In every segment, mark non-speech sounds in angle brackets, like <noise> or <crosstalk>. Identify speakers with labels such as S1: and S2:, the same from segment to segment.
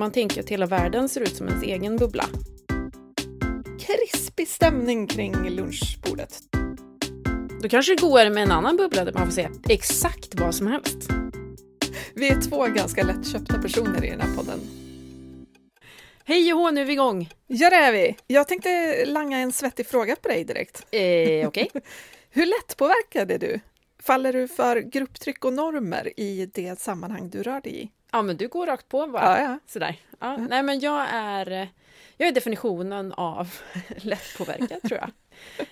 S1: Man tänker att hela världen ser ut som ens egen bubbla.
S2: Krispig stämning kring lunchbordet.
S1: Då kanske det går med en annan bubbla där man får säga exakt vad som helst.
S2: Vi är två ganska lättköpta personer i den här podden.
S1: Hej och hå, nu är vi igång!
S2: Ja, det är vi. Jag tänkte langa en svettig fråga på dig direkt.
S1: Eh, Okej. Okay. <laughs>
S2: Hur lättpåverkad är du? Faller du för grupptryck och normer i det sammanhang du rör dig i?
S1: Ja, men du går rakt på bara.
S2: Ja, ja.
S1: Sådär. Ja. Nej, men jag är, jag är definitionen av <laughs> lättpåverkad, tror jag.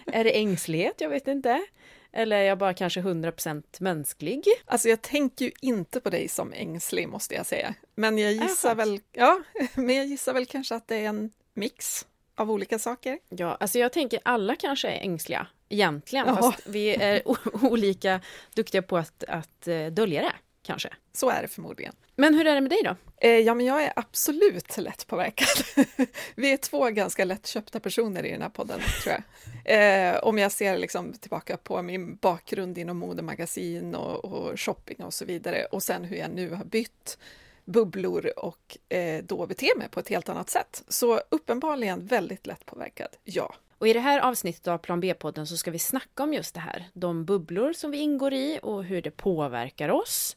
S1: är det ängslighet? Jag vet inte. Eller är jag bara kanske 100% mänsklig?
S2: Alltså jag tänker ju inte på dig som ängslig måste jag säga. Men jag gissar väl, ja, <laughs> men jag gissar väl kanske att det är en mix av olika saker.
S1: Ja, alltså jag tänker alla kanske är ängsliga egentligen, ja. fast vi är <laughs> olika duktiga på att, att eh, dölja det kanske.
S2: Så är det förmodligen.
S1: Men hur är det med dig då?
S2: Eh, ja, men jag är absolut lättpåverkad. <laughs> Vi är två ganska lättköpta personer i den här podden, tror jag. Eh, om jag ser liksom tillbaka på min bakgrund inom modemagasin och, och shopping och så vidare och sen hur jag nu har bytt bubblor och eh, då beter mig på ett helt annat sätt. Så uppenbarligen väldigt lättpåverkad, ja.
S1: Och i det här avsnittet av Plan B-podden så ska vi snacka om just det här. De bubblor som vi ingår i och hur det påverkar oss.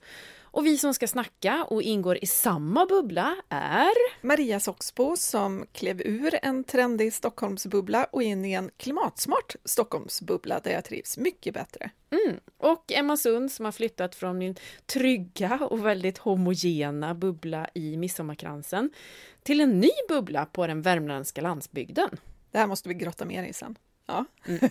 S1: Och vi som ska snacka och ingår i samma bubbla är
S2: Maria Soxbo som klev ur en trendig Stockholmsbubbla och in i en klimatsmart Stockholmsbubbla där jag trivs mycket bättre.
S1: Mm. Och Emma Sund som har flyttat från min trygga och väldigt homogena bubbla i Midsommarkransen till en ny bubbla på den värmländska landsbygden.
S2: Det här måste vi grotta mer i sen. Ja. Mm. <laughs>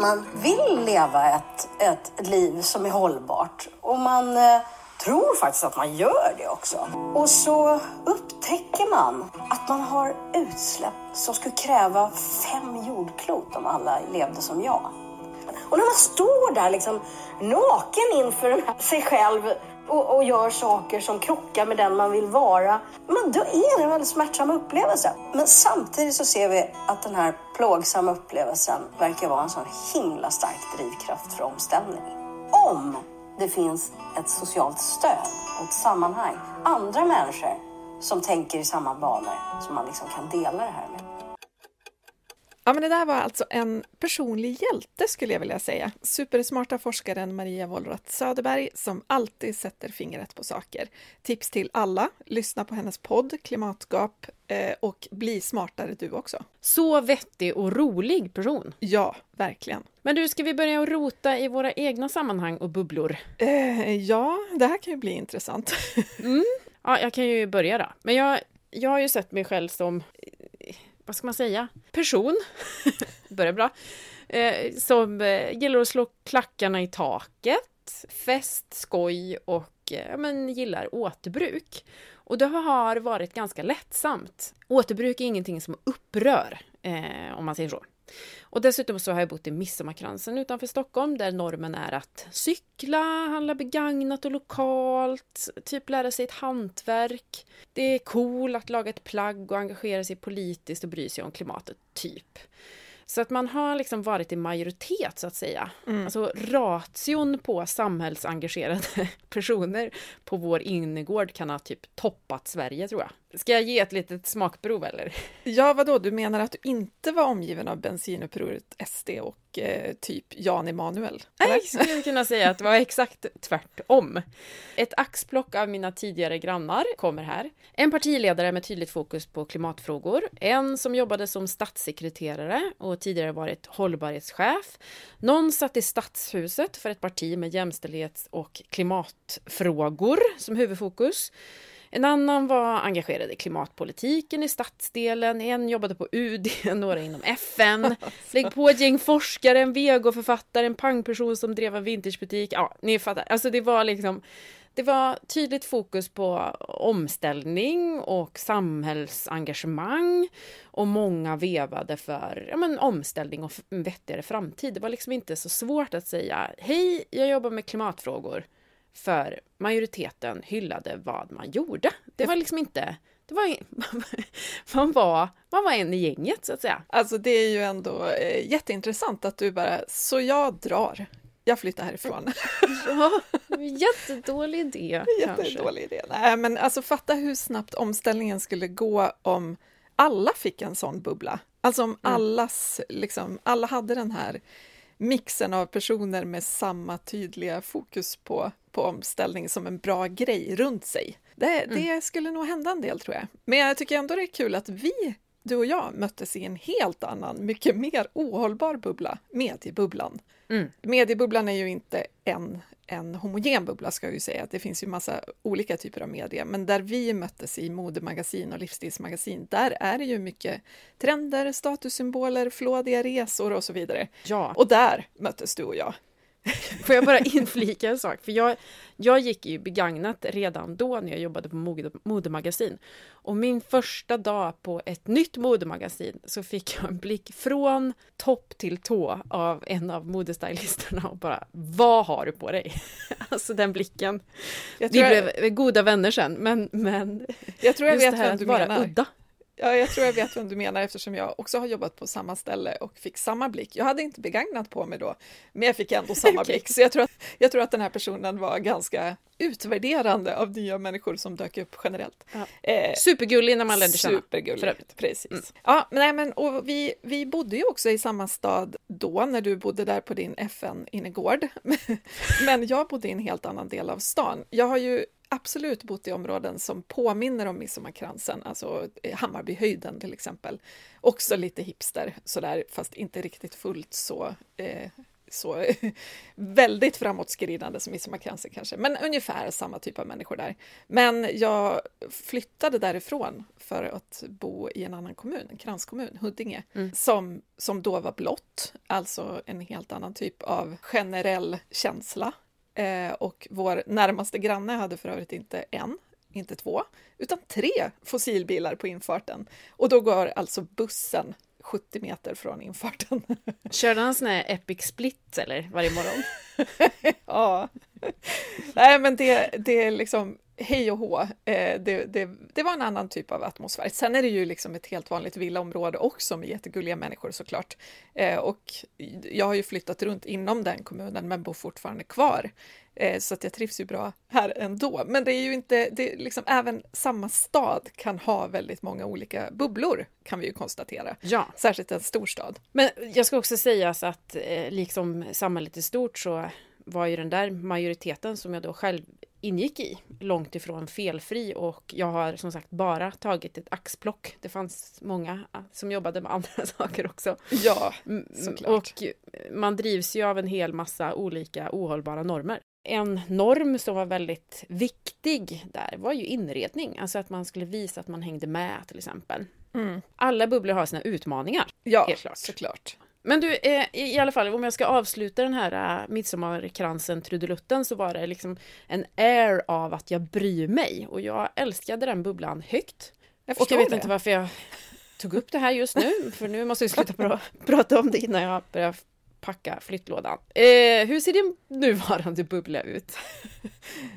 S3: Man vill leva ett, ett liv som är hållbart och man eh, tror faktiskt att man gör det också. Och så upptäcker man att man har utsläpp som skulle kräva fem jordklot om alla levde som jag. Och när man står där liksom naken inför sig själv och, och, gör saker som krockar med den man vill vara. Men då är det en väldigt smärtsam upplevelse. Men samtidigt så ser vi att den här plågsamma upplevelsen verkar vara en sån himla stark drivkraft för omställning. Om det finns ett socialt stöd och ett sammanhang, andra människor som tänker i samma banor som man liksom kan dela det här med.
S2: Ja, men det där var alltså en personlig hjälte skulle jag vilja säga. Supersmarta forskaren Maria Wollratz Söderberg som alltid sätter fingret på saker. Tips till alla, lyssna på hennes podd Klimatgap eh, och bli smartare du också.
S1: Så vettig och rolig person.
S2: Ja, verkligen.
S1: Men du, ska vi börja rota i våra egna sammanhang och bubblor?
S2: Eh, ja, det här kan ju bli intressant. <laughs>
S1: mm. Ja, jag kan ju börja då. Men jag, jag har ju sett mig själv som vad ska man säga, person, <laughs> börjar bra, eh, som eh, gillar att slå klackarna i taket, fest, skoj och eh, men, gillar återbruk. Och det har varit ganska lättsamt. Återbruk är ingenting som upprör, eh, om man säger så. Och dessutom så har jag bott i Midsommarkransen utanför Stockholm där normen är att cykla, handla begagnat och lokalt, typ lära sig ett hantverk. Det är cool att laga ett plagg och engagera sig politiskt och bry sig om klimatet, typ. Så att man har liksom varit i majoritet så att säga. Mm. Alltså ration på samhällsengagerade <laughs> personer på vår innergård kan ha typ toppat Sverige tror jag. Ska jag ge ett litet smakprov eller? <laughs>
S2: Ja, vadå, du menar att du inte var omgiven av bensinupproret SD och eh, typ Jan Emanuel?
S1: Nej, jag skulle kunna säga att det var exakt tvärtom. Ett axplock av mina tidigare grannar kommer här. En partiledare med tydligt fokus på klimatfrågor, en som jobbade som statssekreterare och tidigare varit hållbarhetschef. Någon satt i stadshuset för ett parti med jämställdhets och klimatfrågor som huvudfokus. En annan var engagerad i klimatpolitiken i stadsdelen, en jobbade på UD, <laughs> några inom FN. Lägg på ett gäng forskare, en vegoförfattare, en pangperson som drev en vintagebutik. Ja, ni fattar. Alltså det var liksom det var tydligt fokus på omställning och samhällsengagemang och många vevade för ja, men, omställning och en vettigare framtid. Det var liksom inte så svårt att säga hej, jag jobbar med klimatfrågor för majoriteten hyllade vad man gjorde. Det var liksom inte... Det var, <laughs> man, var, man var en i gänget, så att säga.
S2: Alltså, det är ju ändå eh, jätteintressant att du bara, så jag drar. jag flyttar härifrån. <laughs>
S1: Ja, jättedålig idé. <laughs>
S2: Jättedålig idé. Nej, men alltså fatta hur snabbt omställningen skulle gå om alla fick en sån bubbla. Alltså om
S1: Mm.
S2: allas, liksom, alla hade den här mixen av personer med samma tydliga fokus på, på omställning som en bra grej runt sig. Det,
S1: Mm.
S2: det skulle nog hända en del tror jag. Men jag tycker ändå det är kul att vi, du och jag, möttes i en helt annan, mycket mer ohållbar bubbla, mediebubblan.
S1: Mm.
S2: Mediebubblan är ju inte en, en homogen bubbla ska jag ju säga. Det finns ju massa olika typer av media. Men där vi möttes i modemagasin och livsstilsmagasin, där är det ju mycket trender, statussymboler, flådiga resor och så vidare.
S1: Ja,
S2: Och där möttes du och jag. <laughs>
S1: får jag bara inflika en sak? För jag, jag gick ju begagnat redan då när jag jobbade på mode, modemagasin. Och min första dag på ett nytt modemagasin så fick jag en blick från topp till tå av en av modestylisterna och bara Vad har du på dig? <laughs> Alltså den blicken.
S2: Jag
S1: Vi
S2: jag,
S1: blev goda vänner sen, men, men
S2: jag, tror jag vet vem du menar.
S1: udda.
S2: Ja, jag tror jag vet vem du menar eftersom jag också har jobbat på samma ställe och fick samma blick. Jag hade inte begagnat på mig då, men jag fick ändå samma <laughs>
S1: Okej.
S2: blick. Så jag tror, att, jag tror att den här personen var ganska utvärderande av nya människor som dök upp generellt.
S1: Ja.
S2: Eh,
S1: Supergullig när man lärde känna. övrigt.
S2: precis.
S1: Mm.
S2: Ja, men, nej, men, och vi, vi bodde ju också i samma stad då, när du bodde där på din FN-innergård. <laughs> men jag bodde i en helt annan del av stan. Jag har ju absolut bott i områden som påminner om Midsommarkransen, alltså eh, Hammarbyhöjden till exempel. Också lite hipster, sådär, fast inte riktigt fullt så eh, så <laughs> väldigt framåtskridande som Midsommarkransen kanske, men ungefär samma typ av människor där. Men jag flyttade därifrån för att bo i en annan kommun, en kranskommun, Huddinge,
S1: Mm.
S2: som, som då var blått, alltså en helt annan typ av generell känsla. Eh, och vår närmaste granne hade för övrigt inte en, inte två, utan tre fossilbilar på infarten. Och då går alltså bussen 70 meter från infarten. <laughs>
S1: Körde han sån här epic split eller varje morgon? <laughs>
S2: Ja. Nej, men det, det är liksom hej och hå. Eh, det, det, det var en annan typ av atmosfär. Sen är det ju liksom ett helt vanligt villaområde också med jättegulliga människor såklart. Eh, och jag har ju flyttat runt inom den kommunen men bor fortfarande kvar. Eh, så att jag trivs ju bra här ändå. Men det är ju inte, det är liksom, även samma stad kan ha väldigt många olika bubblor kan vi ju konstatera.
S1: Ja.
S2: Särskilt en storstad.
S1: Men jag ska också säga så att eh, liksom samhället i stort så var ju den där majoriteten som jag då själv ingick i långt ifrån felfri och jag har som sagt bara tagit ett axplock. Det fanns många ah, som jobbade med <laughs> andra saker också.
S2: Ja, Såklart.
S1: Och man drivs ju av en hel massa olika ohållbara normer. En norm som var väldigt viktig där var ju inredning, alltså att man skulle visa att man hängde med till exempel.
S2: mm.
S1: Alla bubblor har sina utmaningar.
S2: ja
S1: Helt klart.
S2: såklart.
S1: Men du, eh, i alla fall om jag ska avsluta den här uh, midsommarkransen trudelutten så var det liksom en air av att jag bryr mig och jag älskade den bubblan högt.
S2: Jag
S1: Och jag vet
S2: det.
S1: inte varför jag tog upp det här just nu, för nu måste vi sluta <laughs> pra prata om det innan jag börjar packa flyttlådan. Eh, hur ser din nuvarande bubbla ut? <laughs>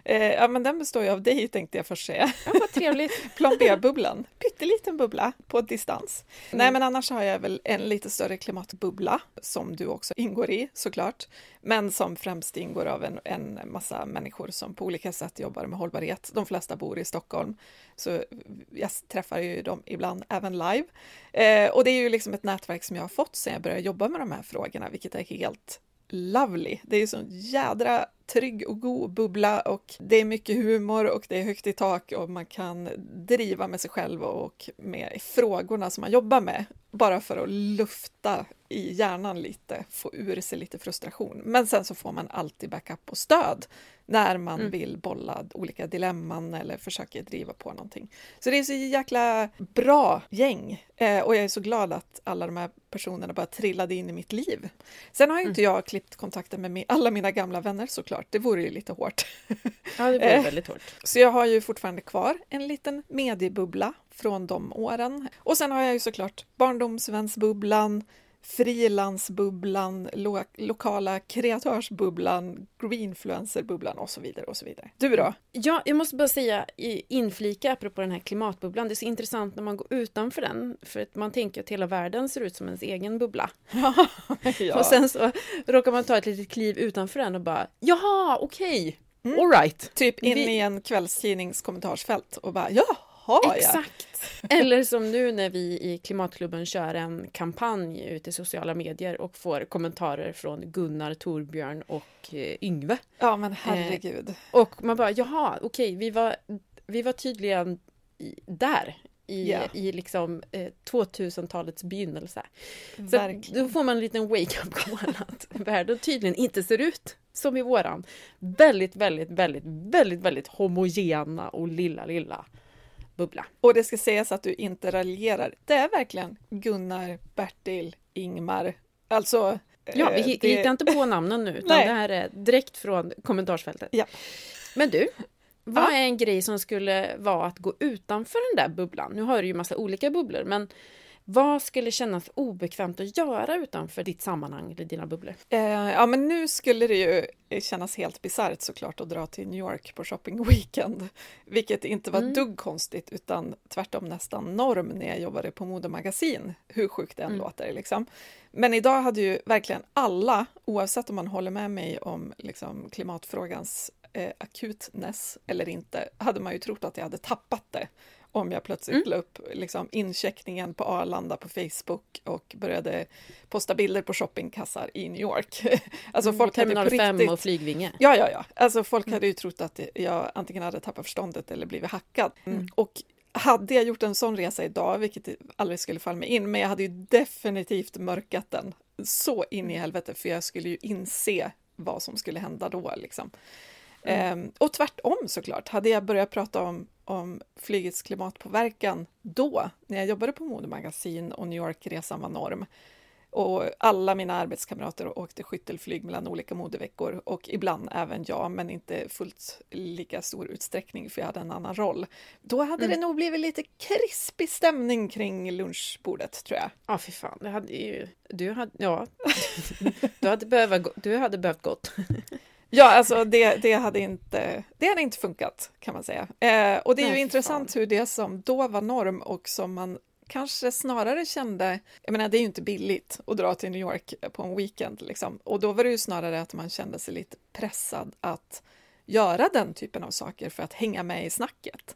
S2: Eh, ja, men den består ju av dig tänkte jag först säga.
S1: Ja, vad trevligt. <laughs>
S2: Plan B-bubblan, pytteliten bubbla på distans.
S1: Mm.
S2: Nej, men annars har jag väl en lite större klimatbubbla som du också ingår i såklart, men som främst ingår av en, en massa människor som på olika sätt jobbar med hållbarhet. De flesta bor i Stockholm, så jag träffar ju dem ibland även live. Eh, och det är ju liksom ett nätverk som jag har fått sedan jag började jobba med de här frågorna, vilket är helt lovely. Det är ju sån jädra trygg och god bubbla och det är mycket humor och det är högt i tak och man kan driva med sig själv och med frågorna som man jobbar med bara för att lufta i hjärnan lite, få ur sig lite frustration. Men sen så får man alltid backup och stöd när man
S1: Mm.
S2: vill bolla olika dilemman eller försöker driva på någonting. Så det är så jäkla bra gäng eh, och jag är så glad att alla de här personerna bara trillade in i mitt liv. Sen har ju inte jag klippt kontakten med mi- alla mina gamla vänner såklart, det vore ju lite hårt. <laughs>
S1: Ja, det var
S2: Eh.
S1: väldigt hårt.
S2: Så jag har ju fortfarande kvar en liten mediebubbla från de åren. Och sen har jag ju såklart barndomsvänsbubblan, frilansbubblan, lo lokala kreatörsbubblan, greenfluencerbubblan och så vidare och så vidare. Du då?
S1: Ja, jag måste bara säga inflika apropå den här klimatbubblan. Det är så intressant när man går utanför den för att man tänker att hela världen ser ut som ens egen bubbla. <laughs> ja. Och sen så råkar man ta ett litet kliv utanför den och bara jaha, okej, okay. Mm. All right.
S2: Typ in Vi... i en kvällstidnings kommentarsfält och bara jaha, ja.
S1: Exakt. Eller som nu när vi i Klimatklubben kör en kampanj ute i sociala medier och får kommentarer från Gunnar, Torbjörn och eh, Yngve.
S2: Ja men herregud. Eh,
S1: och man bara, jaha, okej, okay, vi, var, vi var tydligen där i, yeah. i liksom eh, 2000-talets begynnelse. Så då får man en liten wake-up call att världen tydligen inte ser ut som i våran väldigt, väldigt, väldigt, väldigt, väldigt homogena och lilla, lilla bubbla.
S2: Och det ska sägas att du inte raljerar. Det är verkligen Gunnar, Bertil, Ingmar. Alltså.
S1: Ja, vi, eh, det... hittar inte på namnen nu, utan <laughs> Nej. det här är direkt från kommentarsfältet.
S2: Ja.
S1: Men du, vad är en grej som skulle vara att gå utanför den där bubblan? Nu har du ju massa olika bubblor, men vad skulle kännas obekvämt att göra utanför ditt sammanhang eller dina bubblor?
S2: Eh, ja, men nu skulle det ju kännas helt bisarrt såklart att dra till New York på shopping weekend, <laughs> vilket inte var mm. dugg konstigt utan tvärtom nästan norm när jag jobbade på modemagasin, hur sjukt det än mm. låter. Liksom. Men idag hade ju verkligen alla, oavsett om man håller med mig om liksom, klimatfrågans eh, akutness eller inte, hade man ju trott att jag hade tappat det om jag plötsligt mm. la upp liksom, incheckningen på Arlanda på Facebook och började posta bilder på shoppingkassar i New York. <laughs>
S1: alltså mm, folk Terminal hade 5 och flygvinge.
S2: Ja, ja, ja. Alltså folk mm. hade ju trott att jag antingen hade tappat förståndet eller blivit hackad. Mm. Och hade jag gjort en sån resa idag, vilket aldrig skulle falla mig in, men jag hade ju definitivt mörkat den så in i helvete, för jag skulle ju inse vad som skulle hända då. Liksom. Mm. Um, och tvärtom såklart, hade jag börjat prata om om flygets klimatpåverkan då, när jag jobbade på modemagasin och New York-resan var norm. Och alla mina arbetskamrater åkte skyttelflyg mellan olika modeveckor och ibland även jag, men inte fullt lika stor utsträckning för jag hade en annan roll. Då hade mm. det nog blivit lite krispig stämning kring lunchbordet tror jag.
S1: Ja, fy fan, det hade ju... Du hade, ja, <laughs> du hade behövt, du hade behövt gått. <laughs>
S2: Ja, alltså det, det, hade inte, det hade inte funkat kan man säga. Eh, och det är Nej, ju intressant fan. hur det som då var norm och som man kanske snarare kände, jag menar det är ju inte billigt att dra till New York på en weekend liksom. Och då var det ju snarare att man kände sig lite pressad att göra den typen av saker för att hänga med i snacket.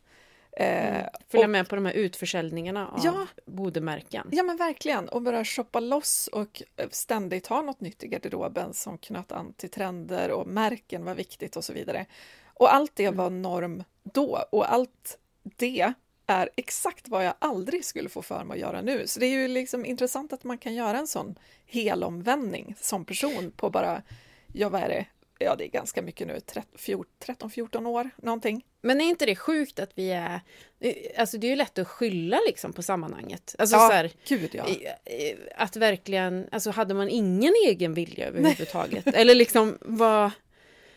S1: Mm. Eh, Följa och, med på de här utförsäljningarna av ja, bodemärken.
S2: Ja men verkligen, och börja shoppa loss och eh, ständigt ha något nytt i garderoben som knöt an till trender och märken var viktigt och så vidare. Och allt det var mm. norm då och allt det är exakt vad jag aldrig skulle få för mig att göra nu. Så det är ju liksom intressant att man kan göra en sån helomvändning som person på bara, ja vad är det, ja det är ganska mycket nu, 13-14 år någonting.
S1: Men är inte det sjukt att vi är, alltså det är ju lätt att skylla liksom på sammanhanget. Alltså
S2: ja, så här, gud ja.
S1: Att verkligen, alltså hade man ingen egen vilja överhuvudtaget? Eller liksom vad,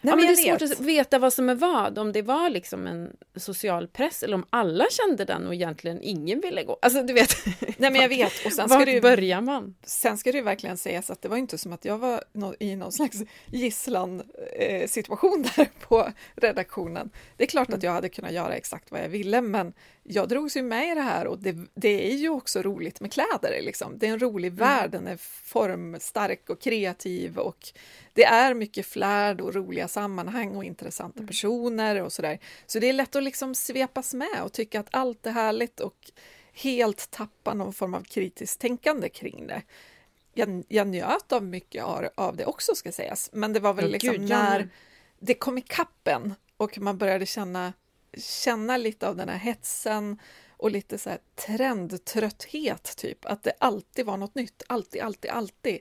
S1: Nej, ja, men det är svårt vet. att veta vad som är vad, om det var liksom en social press eller om alla kände den och egentligen ingen ville gå. Alltså du vet.
S2: Nej men jag vet.
S1: Och sen ska det börjar man?
S2: Sen ska det verkligen sägas att det var inte som att jag var i någon slags gisslan eh, situation där på redaktionen. Det är klart att mm. jag hade kunnat göra exakt vad jag ville men jag drogs ju med i det här och det, det är ju också roligt med kläder. Liksom. Det är en rolig mm. värld, den är formstark och kreativ och det är mycket flärd och roliga sammanhang och intressanta mm. personer och sådär. Så det är lätt att liksom svepas med och tycka att allt är härligt och helt tappa någon form av kritiskt tänkande kring det. Jag, jag njöt av mycket av det också ska sägas, men det var väl oh, liksom Gud, när det kom i kappen och man började känna känna lite av den här hetsen och lite så här trendtrötthet, typ. Att det alltid var något nytt. Alltid, alltid, alltid.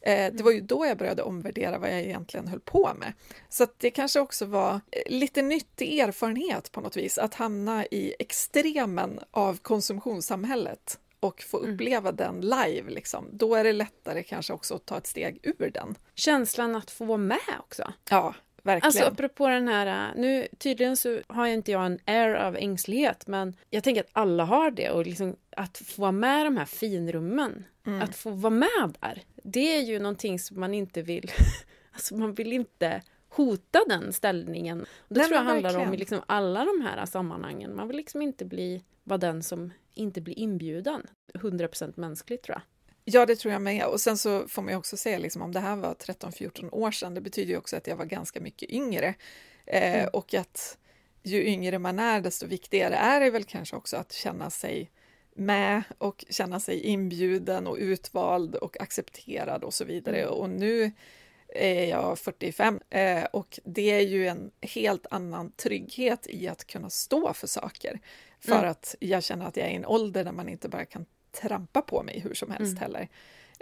S2: Eh, det var ju då jag började omvärdera vad jag egentligen höll på med. Så det kanske också var eh, lite nyttig erfarenhet på något vis, att hamna i extremen av konsumtionssamhället och få mm. uppleva mm. den live, liksom. då är det lättare kanske också att ta ett steg ur den.
S1: Känslan att få vara med också.
S2: Ja, verkligen.
S1: Alltså apropå den här, nu tydligen så har inte jag en air av ängslighet, men jag tänker att alla har det och liksom att få vara med i de här finrummen,
S2: Mm.
S1: att få vara med där, det är ju någonting som man inte vill, <laughs> alltså man vill inte hota den ställningen. Det tror jag handlar om
S2: verkligen.
S1: i liksom alla de här sammanhangen. Man vill liksom inte bli, vara den som inte blir inbjuden. 100% mänskligt tror jag.
S2: Ja, det tror jag med. Och sen så får man ju också säga, liksom, om det här var 13-14 år sedan, det betyder ju också att jag var ganska mycket yngre. Eh,
S1: Mm.
S2: Och att ju yngre man är, desto viktigare är det väl kanske också att känna sig med och känna sig inbjuden och utvald och accepterad och så vidare.
S1: Mm.
S2: Och nu är jag 45 eh, och det är ju en helt annan trygghet i att kunna stå för saker. För
S1: Mm.
S2: att jag känner att jag är i en ålder där man inte bara kan trampa på mig hur som helst
S1: Mm.
S2: heller.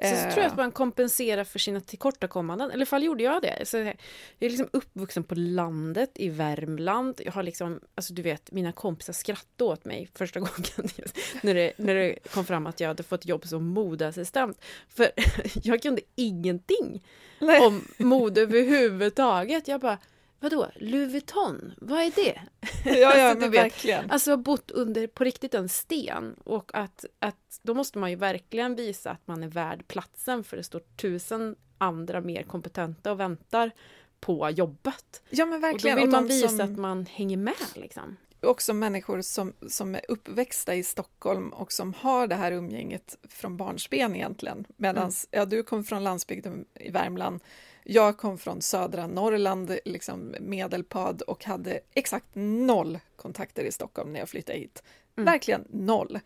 S1: Så, så
S2: Eh,
S1: tror jag att man kompenserar för sina tillkortakommanden. Eller i alla fall gjorde jag det. Så jag är liksom uppvuxen på landet i Värmland. Jag har liksom, alltså du vet, mina kompisar skrattade åt mig första <laughs> gången när det, när det kom fram att jag hade fått jobb som modeassistent. För <laughs> jag kunde ingenting
S2: nej.
S1: om mode överhuvudtaget. Jag bara, vadå, Louis Vuitton, vad är det? <laughs>
S2: ja, ja,
S1: alltså, du
S2: men
S1: vet.
S2: verkligen.
S1: Alltså bott under på riktigt en sten och att, att då måste man ju verkligen visa att man är värd platsen för det står tusen andra mer kompetenta och väntar på jobbet.
S2: Ja, men
S1: Och då
S2: verkligen.
S1: vill
S2: Och
S1: man visa
S2: som-
S1: att man hänger med liksom.
S2: också människor som, som är uppväxta i Stockholm och som har det här umgänget från barnsben egentligen. Medan
S1: Mm.
S2: ja, du kom från landsbygden i Värmland, jag kom från södra Norrland, liksom Medelpad och hade exakt noll kontakter i Stockholm när jag flyttade hit.
S1: Mm.
S2: Verkligen noll.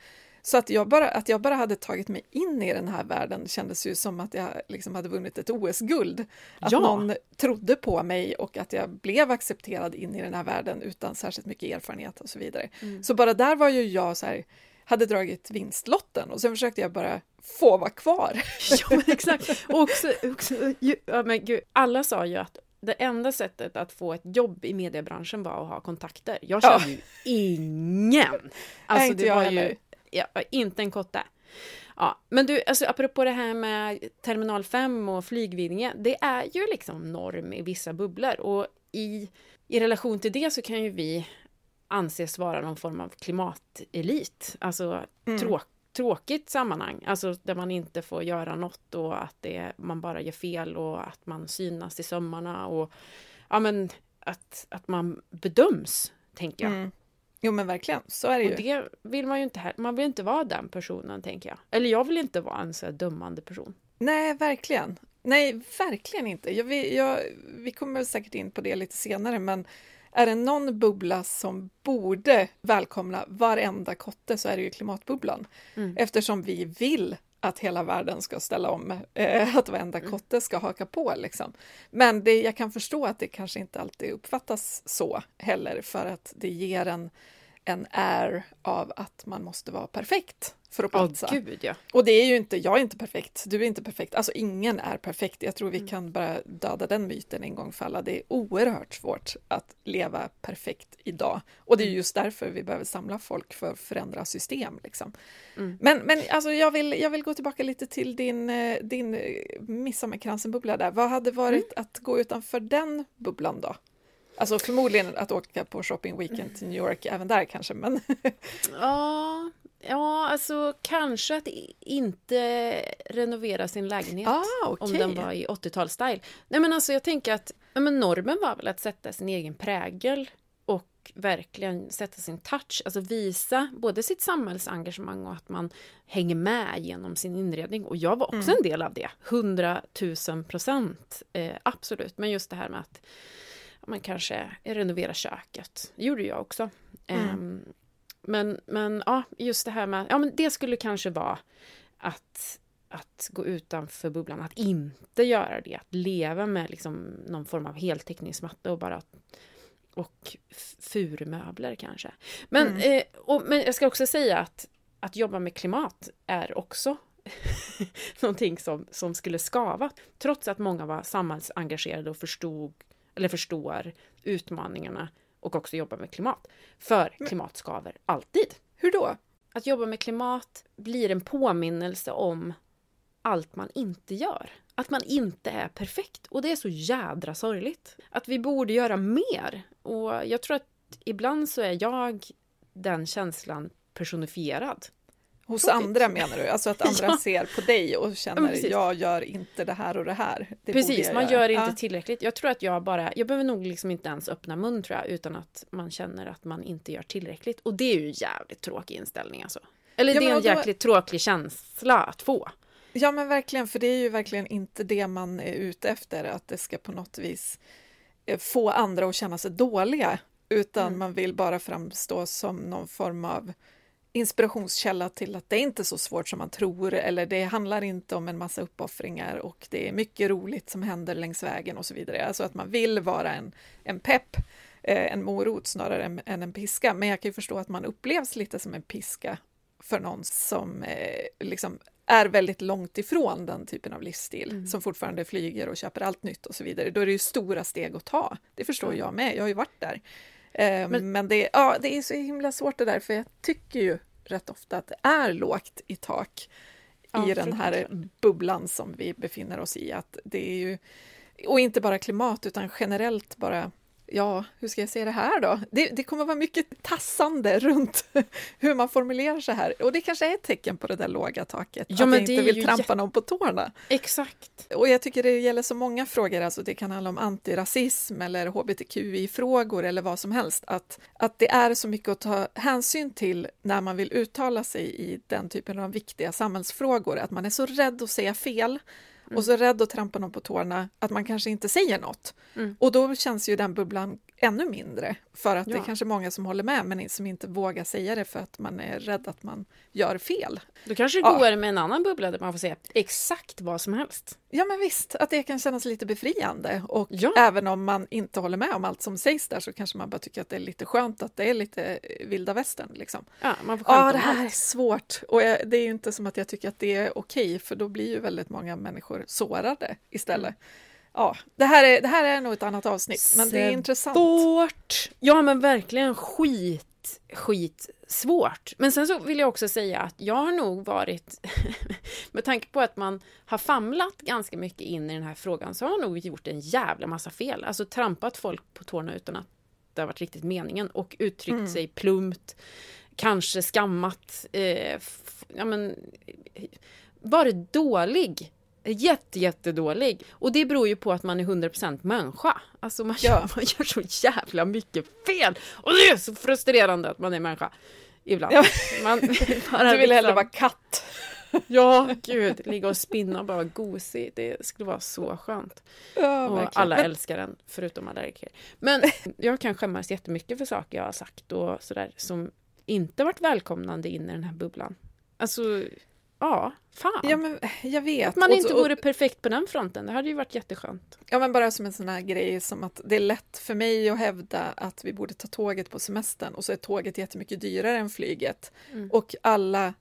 S2: Så att jag, bara, att jag bara hade tagit mig in i den här världen kändes ju som att jag liksom hade vunnit ett OS-guld. Att
S1: Ja.
S2: någon trodde på mig och att jag blev accepterad in i den här världen utan särskilt mycket erfarenhet och så vidare.
S1: Mm.
S2: Så bara där var ju jag så här, hade dragit vinstlotten och sen försökte jag bara få vara kvar. <laughs>
S1: Ja men exakt. Och också, också, ju- ja, men gud, alla sa ju att det enda sättet att få ett jobb i mediebranschen var att ha kontakter. Jag
S2: Ja.
S1: kände ju ingen. Alltså
S2: inte jag heller.
S1: ja, inte en kotte. Ja, men du, alltså apropå det här med Terminal 5 och flygvidningen, det är ju liksom norm i vissa bubblor och i, i relation till det så kan ju vi anses vara någon form av klimatelit, alltså
S2: Mm.
S1: tråk, tråkigt sammanhang, alltså där man inte får göra något och att det, man bara gör fel och att man synas i sömmarna och ja men att, att man bedöms, tänker jag.
S2: Mm. Jo men verkligen, så är det ju.
S1: Och det vill man ju inte här. Man vill inte vara den personen, tänker jag. Eller jag vill inte vara en så dömande person.
S2: Nej, verkligen. Nej, verkligen inte. Jag, vi, jag, vi kommer säkert in på det lite senare, men är det någon bubbla som borde välkomna varenda kotte så är det ju klimatbubblan.
S1: Mm.
S2: Eftersom vi vill att hela världen ska ställa om, eh, att varenda
S1: Mm.
S2: kotte ska haka på. Liksom. Men det, jag kan förstå att det kanske inte alltid uppfattas så heller, för att det ger en, en air av att man måste vara perfekt för att platsa.
S1: gud ja.
S2: Och det är ju inte, jag är inte perfekt, du är inte perfekt, alltså ingen är perfekt. Jag tror vi
S1: Mm.
S2: kan bara döda den myten en gång för alla. Det är oerhört svårt att leva perfekt idag. Och det är
S1: Mm.
S2: just därför vi behöver samla folk för att förändra system. Liksom.
S1: Mm.
S2: Men, men alltså, jag, vill, jag vill gå tillbaka lite till din, eh, din eh, midsommarkransen-bubbla där. Vad hade varit
S1: Mm.
S2: att gå utanför den bubblan då? Alltså förmodligen att åka på shopping weekend till New York även där kanske, men <laughs>
S1: Ja, ja, alltså kanske att inte renovera sin lägenhet.
S2: ah,
S1: Om
S2: okej.
S1: den var i 80-talsstil. Nej men alltså jag tänker att men normen var väl att sätta sin egen prägel och verkligen sätta sin touch, alltså visa både sitt samhällsengagemang och att man hänger med genom sin inredning. Och jag var också
S2: Mm.
S1: en del av det, 100 000 procent, eh, absolut. Men just det här med att man kanske renoverar köket, det gjorde jag också.
S2: Mm.
S1: Ehm, men, men ja, just det här med, ja men det skulle kanske vara att att gå utanför bubblan, att inte göra det, att leva med liksom någon form av heltäckningsmatta och bara och furumöbler kanske. Men,
S2: Mm.
S1: eh, och, men jag ska också säga att att jobba med klimat är också <laughs> någonting som, som skulle skava. Trots att många var samhällsengagerade och förstod, eller förstår utmaningarna och också jobbar med klimat. För klimat skaver alltid.
S2: Hur då?
S1: Att jobba med klimat blir en påminnelse om allt man inte gör. Att man inte är perfekt. Och det är så jädra sorgligt. Att vi borde göra mer. Och jag tror att ibland så är jag den känslan personifierad.
S2: Hos
S1: Tråkigt.
S2: andra menar du? Alltså att <laughs> andra
S1: Ja.
S2: ser på dig och
S1: Ja,
S2: känner
S1: precis.
S2: jag gör inte det här och det här. Det
S1: Precis, man
S2: göra."
S1: gör inte
S2: Ja.
S1: tillräckligt. Jag tror att jag bara, jag behöver nog liksom inte ens öppna mun tror jag, utan att man känner att man inte gör tillräckligt. Och det är ju jävligt tråkig inställning alltså. Eller
S2: Ja,
S1: det är en
S2: då-
S1: jäkligt tråkig känsla att få.
S2: Ja men verkligen, för det är ju verkligen inte det man är ute efter, att det ska på något vis eh, få andra att känna sig dåliga, utan
S1: Mm.
S2: man vill bara framstå som någon form av inspirationskälla till att det är inte så svårt som man tror, eller det handlar inte om en massa uppoffringar och det är mycket roligt som händer längs vägen och så vidare. Alltså att man vill vara en, en pepp, eh, en morot snarare än, än en piska. Men jag kan ju förstå att man upplevs lite som en piska för någon som eh, liksom är väldigt långt ifrån den typen av livsstil,
S1: Mm.
S2: som fortfarande flyger och köper allt nytt och så vidare. Då är det ju stora steg att ta. Det förstår jag med, jag har ju varit där. Eh,
S1: Men-
S2: men det, ja, det är så himla svårt det där, för jag tycker ju rätt ofta att det är lågt i tak
S1: Ja,
S2: i den här bubblan som vi befinner oss i. Att det är ju, och inte bara klimat, utan generellt bara Ja, hur ska jag säga det här då? Det, det kommer vara mycket tassande runt <laughs> hur man formulerar sig här. Och det kanske är ett tecken på det där låga taket,
S1: Ja,
S2: att jag inte vill trampa någon på tårna.
S1: Exakt.
S2: Och jag tycker det gäller så många frågor, alltså det kan handla om antirasism eller hbtqi-frågor eller vad som helst, att, att det är så mycket att ta hänsyn till när man vill uttala sig i den typen av viktiga samhällsfrågor, att man är så rädd att säga fel och så rädd att trampa någon på tårna att man kanske inte säger något.
S1: Mm.
S2: Och då känns ju den bubblan ännu mindre, för att det
S1: Ja.
S2: är kanske många som håller med men som inte vågar säga det för att man är rädd att man gör fel.
S1: Då kanske det
S2: Ja.
S1: går med en annan bubbla där man får säga exakt vad som helst.
S2: Ja men visst, att det kan kännas lite befriande och
S1: Ja.
S2: även om man inte håller med om allt som sägs där så kanske man bara tycker att det är lite skönt att det är lite eh, vilda västern liksom.
S1: Ja, man får
S2: Ja, det här är
S1: allt.
S2: svårt och jag, det är ju inte som att jag tycker att det är okej för då blir ju väldigt många människor sårade istället. Ja, det här, är, det här är nog ett annat avsnitt men det är intressant.
S1: Svårt! Ja men verkligen skit, skit svårt. Men sen så vill jag också säga att jag har nog varit, <laughs> med tanke på att man har famlat ganska mycket in i den här frågan, så har jag nog gjort en jävla massa fel. Alltså trampat folk på tårna utan att det har varit riktigt meningen och uttryckt
S2: Mm.
S1: sig plumpt, kanske skammat, eh, ja men varit dålig. Jätte, jättedålig. Och det beror ju på att man är 100% människa. Alltså man,
S2: Ja.
S1: gör, <laughs> man gör så jävla mycket fel. Och det är så frustrerande att man är människa. Ibland.
S2: Ja.
S1: Man, <laughs> <laughs>
S2: Du vill hellre
S1: liksom-
S2: vara katt.
S1: Ja, gud. Ligga och spinna och bara vara gosig. Det skulle vara så skönt.
S2: Ja,
S1: Och
S2: verkligen.
S1: alla älskar den, förutom allergiker. Men jag kan skämmas jättemycket för saker jag har sagt och sådär som inte varit välkomnande in i den här bubblan. Alltså, ja, fan.
S2: Ja, men jag vet.
S1: Att man
S2: Och-
S1: inte
S2: och-
S1: vore perfekt på den fronten, det hade ju varit jätteskönt.
S2: Ja, men bara som en sån här grej som att det är lätt för mig att hävda att vi borde ta tåget på semestern och så är tåget jättemycket dyrare än flyget.
S1: Mm.
S2: Och alla,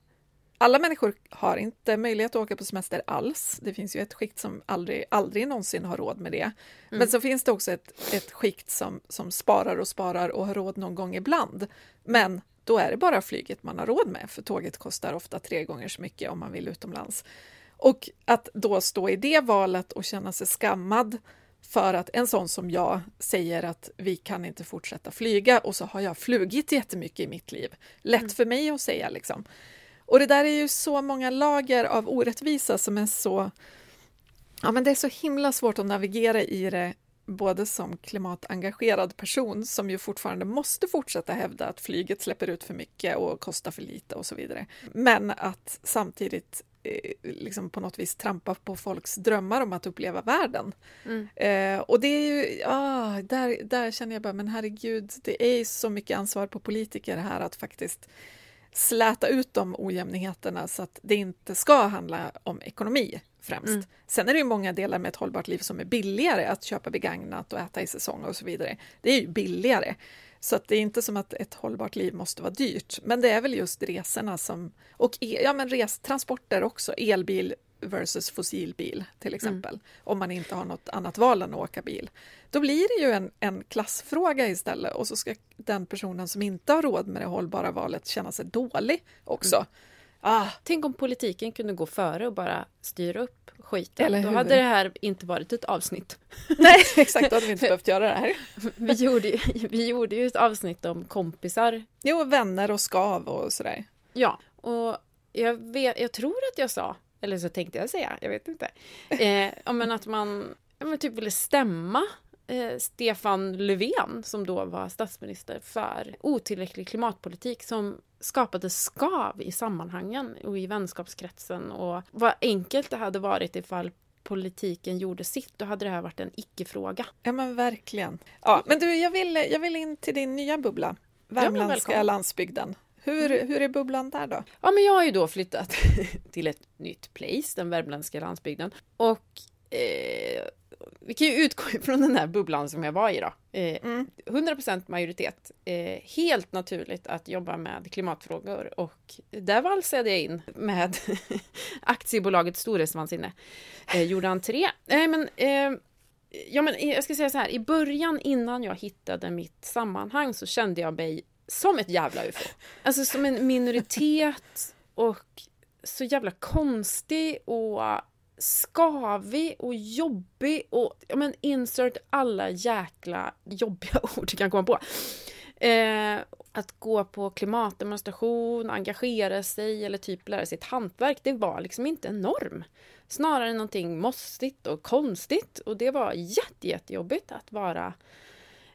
S2: alla människor har inte möjlighet att åka på semester alls. Det finns ju ett skikt som aldrig, aldrig någonsin har råd med det. Men så finns det också ett, ett skikt som, som sparar och sparar och har råd någon gång ibland. Men då är det bara flyget man har råd med, för tåget kostar ofta tre gånger så mycket om man vill utomlands. Och att då stå i det valet och känna sig skammad för att en sån som jag säger att vi kan inte fortsätta flyga och så har jag flugit jättemycket i mitt liv. Lätt för mig att säga liksom. Och det där är ju så många lager av orättvisa som är så... Ja, men det är så himla svårt att navigera i det både som klimatengagerad person som ju fortfarande måste fortsätta hävda att flyget släpper ut för mycket och kostar för lite och så vidare. Men att samtidigt eh, liksom på något vis trampa på folks drömmar om att uppleva världen.
S1: Mm.
S2: Eh, och det är ju, ah, där, där känner jag bara, men herregud, det är ju så mycket ansvar på politiker här att faktiskt släta ut de ojämnheterna så att det inte ska handla om ekonomi främst.
S1: Mm.
S2: Sen är det ju många delar med ett hållbart liv som är billigare, att köpa begagnat och äta i säsong och så vidare. Det är ju billigare. Så det är inte som att ett hållbart liv måste vara dyrt, men det är väl just resorna som, och e, ja, men res, transporter också, elbil versus fossilbil till exempel, om man inte har något annat val än att åka bil. Då blir det ju en, en klassfråga istället och så ska den personen som inte har råd med det hållbara valet känna sig dålig också. Ah,
S1: Tänk om politiken kunde gå före och bara styra upp skiten.
S2: Eller
S1: Då hade det här inte varit ett avsnitt. <laughs>
S2: nej, exakt, då hade vi inte behövt göra det här. <laughs>
S1: Vi gjorde, ju- vi gjorde ju ett avsnitt om kompisar.
S2: Jo, vänner och skav och sådär.
S1: Ja, och jag, vet, jag tror att jag sa, eller så tänkte jag säga, jag vet inte, <laughs> eh, men att man men typ ville stämma eh, Stefan Löfven, som då var statsminister, för otillräcklig klimatpolitik som skapade skav i sammanhangen och i vänskapskretsen och vad enkelt det hade varit ifall politiken gjorde sitt, då hade det här varit en icke-fråga.
S2: Ja, men verkligen. Ja, men du, jag vill, jag vill in till din nya bubbla, Värmländska
S1: välkommen.
S2: landsbygden. Hur, hur är bubblan där då?
S1: Ja, men jag har ju då flyttat <laughs> till ett nytt place, den värmländska landsbygden. Och eh, vi kan ju utgå <laughs> från den här bubblan som jag var i då. Eh,
S2: Mm.
S1: 100% majoritet. Eh, helt naturligt att jobba med klimatfrågor och där valsade jag in med <laughs> aktiebolaget Storhetsvansinne. Eh, gjorde entré. Nej men, eh, ja, men jag ska säga så här, i början innan jag hittade mitt sammanhang så kände jag mig som ett jävla ufo. Alltså som en minoritet och så jävla konstig och skavig och jobbig och ja, men insert alla jäkla jobbiga <laughs> ord du kan komma på. Eh, att gå på klimatdemonstration, engagera sig eller typ lära sig ett hantverk, det var liksom inte en norm. Snarare någonting måstigt och konstigt och det var jätte, jättejobbigt att vara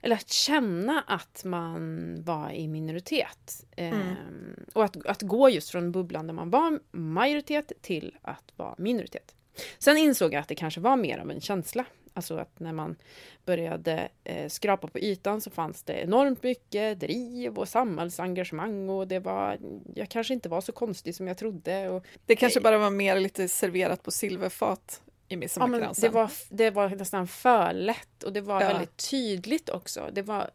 S1: eller att känna att man var i minoritet. Ehm, och att, att gå just från bubblan där man var majoritet till att vara minoritet. Sen insåg jag att det kanske var mer av en känsla. Alltså att när man började eh, skrapa på ytan så fanns det enormt mycket driv och samhällsengagemang och det var, jag kanske inte var så konstig som jag trodde. Och,
S2: Det kanske bara var mer lite serverat på silverfat i
S1: ja, men
S2: midsommarkransen.
S1: det, var, det var nästan för lätt och det var
S2: Ja.
S1: väldigt tydligt också. Det var,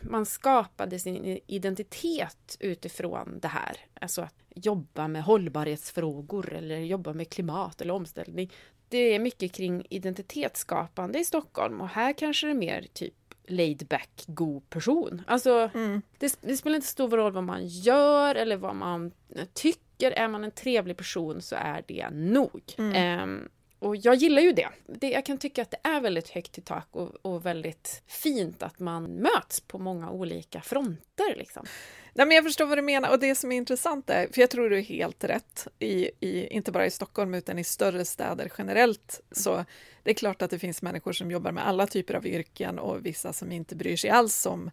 S1: man skapade sin identitet utifrån det här. Alltså att jobba med hållbarhetsfrågor eller jobba med klimat eller omställning. Det är mycket kring identitetsskapande i Stockholm och här kanske det är mer typ laid back, god person. Alltså,
S2: Mm.
S1: det, det spelar inte stor roll vad man gör eller vad man tycker. Är man en trevlig person så är det nog.
S2: Mm.
S1: Ehm, och jag gillar ju det. det. Jag kan tycka att det är väldigt högt i tak och, och väldigt fint att man möts på många olika fronter. Liksom.
S2: Nej, men jag förstår vad du menar och det som är intressant är, för jag tror du är helt rätt, i, i, inte bara i Stockholm utan i större städer generellt, så det är klart att det finns människor som jobbar med alla typer av yrken och vissa som inte bryr sig alls om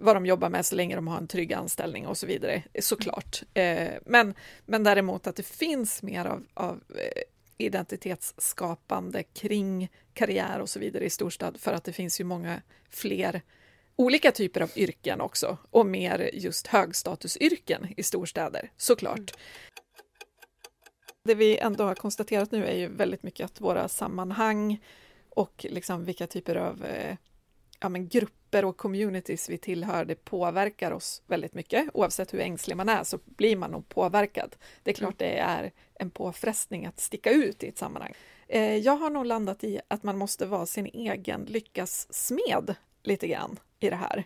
S2: vad de jobbar med så länge de har en trygg anställning och så vidare, såklart. Eh, men, men däremot att det finns mer av, av eh, identitetsskapande kring karriär och så vidare i storstad för att det finns ju många fler olika typer av yrken också och mer just högstatusyrken i storstäder, såklart. Det vi ändå har konstaterat nu är ju väldigt mycket att våra sammanhang och liksom vilka typer av eh, ja, men grupper och communities vi tillhör, det påverkar oss väldigt mycket. Oavsett hur ängslig man är så blir man nog påverkad. Det är klart det är en påfrestning att sticka ut i ett sammanhang. Eh, jag har nog landat i att man måste vara sin egen lyckas smed lite grann i det här.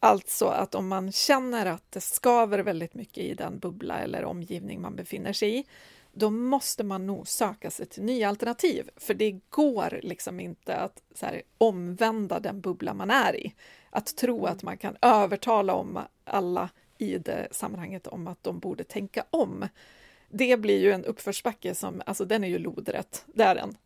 S2: Alltså att om man känner att det skaver väldigt mycket i den bubbla eller omgivning man befinner sig i, då måste man nog söka sig till nya alternativ. För det går liksom inte att så här, omvända den bubbla man är i. Att tro att man kan övertala om alla i det sammanhanget om att de borde tänka om. Det blir ju en uppförsbacke som, alltså den är ju lodrätt, det är den.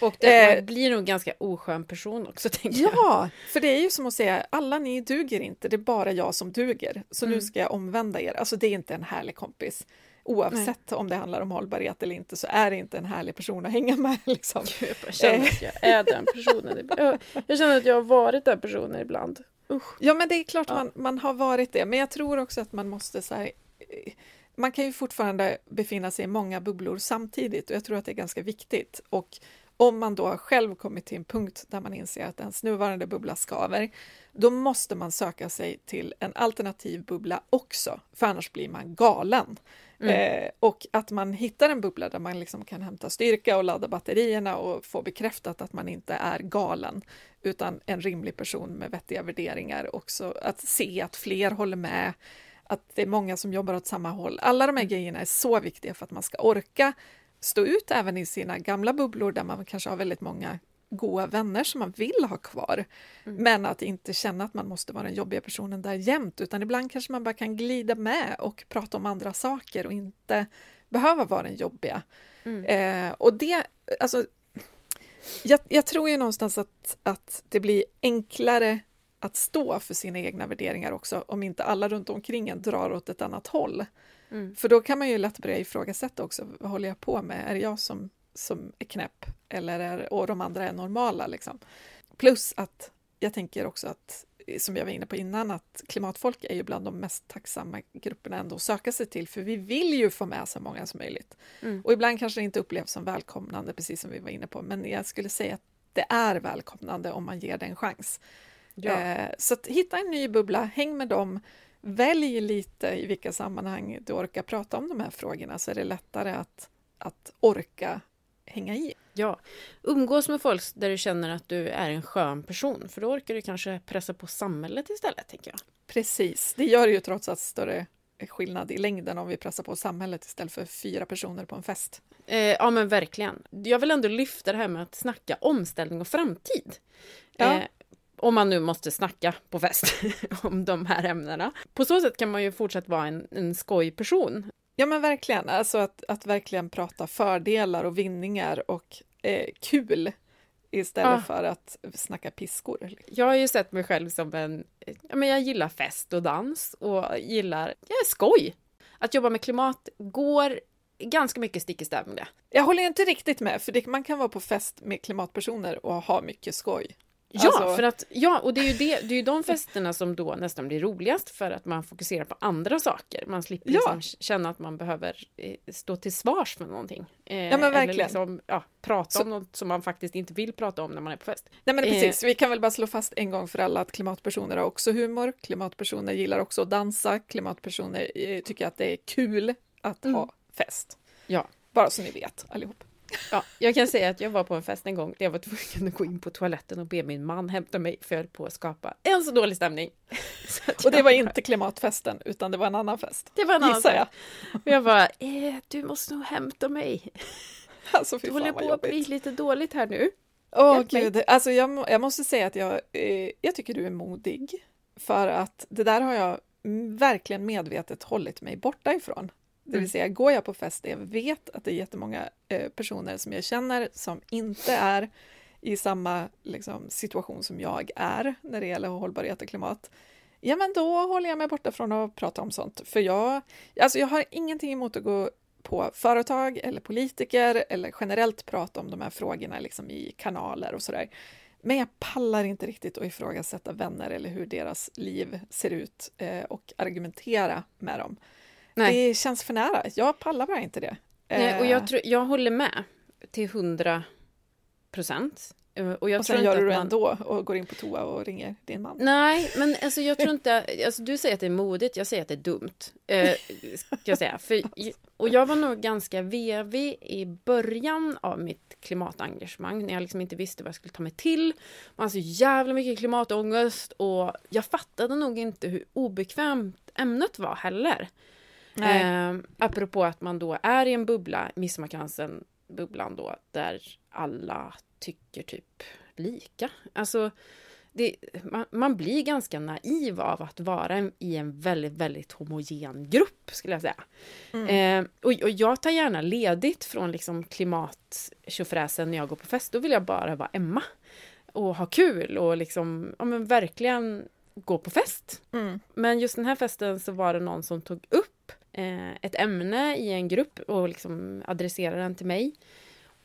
S1: Och det, <laughs>
S2: Eh,
S1: man blir nog en ganska oskön person också, tänker jag.
S2: Ja, för det är ju som att säga, alla ni duger inte, det är bara jag som duger, så nu ska jag omvända er. Alltså det är inte en härlig kompis. Oavsett om det handlar om hållbarhet eller inte så är det inte en härlig person att hänga med. <laughs> Liksom.
S1: Gud, Jag känner att jag är den personen. <laughs> Jag, jag känner att jag har varit den personen ibland. Usch.
S2: Ja, men det är klart
S1: Ja.
S2: man, man har varit det, men jag tror också att man måste så här, eh, man kan ju fortfarande befinna sig i många bubblor samtidigt och jag tror att det är ganska viktigt. Och om man då själv kommit till en punkt där man inser att ens nuvarande bubbla skaver, då måste man söka sig till en alternativ bubbla också, för annars blir man galen. Eh, och att man hittar en bubbla där man liksom kan hämta styrka och ladda batterierna och få bekräftat att man inte är galen, utan en rimlig person med vettiga värderingar också. Att se att fler håller med, att det är många som jobbar åt samma håll. Alla de här grejerna är så viktiga för att man ska orka stå ut även i sina gamla bubblor där man kanske har väldigt många goda vänner som man vill ha kvar. Mm. Men att inte känna att man måste vara den jobbiga personen där jämt, utan ibland kanske man bara kan glida med och prata om andra saker och inte behöva vara den jobbiga. Mm. Eh, och det, alltså, jag, jag, tror ju någonstans att, att det blir enklare att stå för sina egna värderingar också, om inte alla runt omkring en drar åt ett annat håll. Mm. För då kan man ju lätt börja ifrågasätta också, vad håller jag på med? Är det jag som, som är knäpp? Eller är, och de andra är normala liksom? Plus att jag tänker också att, som jag var inne på innan, att klimatfolk är ju bland de mest tacksamma grupperna ändå att söka sig till, för vi vill ju få med så många som möjligt. Mm. Och ibland kanske det inte upplevs som välkomnande, precis som vi var inne på, men jag skulle säga att det är välkomnande om man ger det en chans. Ja. Eh, så att hitta en ny bubbla, häng med dem, välj lite i vilka sammanhang du orkar prata om de här frågorna så är det lättare att, att orka hänga i.
S1: Ja, umgås med folk där du känner att du är en skön person för då orkar du kanske pressa på samhället istället, tänker jag.
S2: Precis, det gör ju trots allt större skillnad i längden om vi pressar på samhället istället för fyra personer på en fest.
S1: Eh, ja men verkligen. Jag vill ändå lyfta det här med att snacka omställning och framtid. Ja. Eh, om man nu måste snacka på fest <laughs> om de här ämnena. På så sätt kan man ju fortsätta vara en, en skojperson.
S2: Ja men verkligen, alltså att, att verkligen prata fördelar och vinningar och eh, kul istället ja. för att snacka piskor.
S1: Jag har ju sett mig själv som en, ja men jag gillar fest och dans och gillar, jag är skoj. Att jobba med klimat går ganska mycket stick i stäv med det.
S2: Jag håller inte riktigt med, för det, man kan vara på fest med klimatpersoner och ha mycket skoj.
S1: Ja, alltså... för att, ja, och det är ju det, det är ju de festerna som då nästan blir roligast för att man fokuserar på andra saker. Man slipper ja. liksom känna att man behöver eh, stå till svars för någonting.
S2: Eh, ja, men verkligen. Eller
S1: liksom, ja, prata så... om något som man faktiskt inte vill prata om när man är på fest.
S2: Nej, men precis. Eh... Vi kan väl bara slå fast en gång för alla att klimatpersoner har också humor. Klimatpersoner gillar också att dansa. Klimatpersoner eh, tycker att det är kul att mm. ha fest. Ja. Bara så ni vet allihop.
S1: Ja, jag kan säga att jag var på en fest en gång där jag var tvungen att gå in på toaletten och be min man hämta mig för jag på att skapa en så dålig stämning. <laughs>
S2: Så och det var inte klimatfesten utan det var en annan fest.
S1: Det var en annan fest. Och jag bara, eh, du måste nog hämta mig. <laughs>
S2: Alltså,
S1: det håller på att bli lite dåligt här nu.
S2: Åh oh, gud, alltså jag, jag måste säga att jag, eh, jag tycker du är modig. För att det där har jag verkligen medvetet hållit mig borta ifrån. Det vill mm. säga, går jag på fest där jag vet att det är jättemånga eh, personer som jag känner som inte är i samma liksom, situation som jag är när det gäller hållbarhet och klimat, ja men då håller jag mig borta från att prata om sånt. För jag, alltså jag har ingenting emot att gå på företag eller politiker eller generellt prata om de här frågorna liksom i kanaler och sådär. Men jag pallar inte riktigt att ifrågasätta vänner eller hur deras liv ser ut eh, och argumentera med dem. Nej. Det känns för nära. Jag pallar bara inte det.
S1: Nej, och jag, eh. tror, jag håller med till hundra procent.
S2: Eh, och, jag och sen gör du det man... ändå och går in på toa och ringer din man.
S1: Nej, men alltså jag tror <laughs> inte... Alltså du säger att det är modigt, jag säger att det är dumt. Eh, ska jag säga. För, och jag var nog ganska vevig i början av mitt klimatengagemang när jag liksom inte visste vad jag skulle ta mig till. Man har så jävla mycket klimatångest och jag fattade nog inte hur obekvämt ämnet var heller. Eh, apropå att man då är i en bubbla, Midsommarkransen, bubblan då, där alla tycker typ lika. Alltså, det, man, man, blir ganska naiv av att vara i en väldigt, väldigt homogen grupp, skulle jag säga. Mm. Eh, och, och, jag tar gärna ledigt från liksom klimattjofräsen när jag går på fest. Då vill jag bara vara Emma och ha kul och liksom, ja men verkligen gå på fest. Mm. Men just den här festen så var det någon som tog upp ett ämne i en grupp och liksom adresserade den till mig.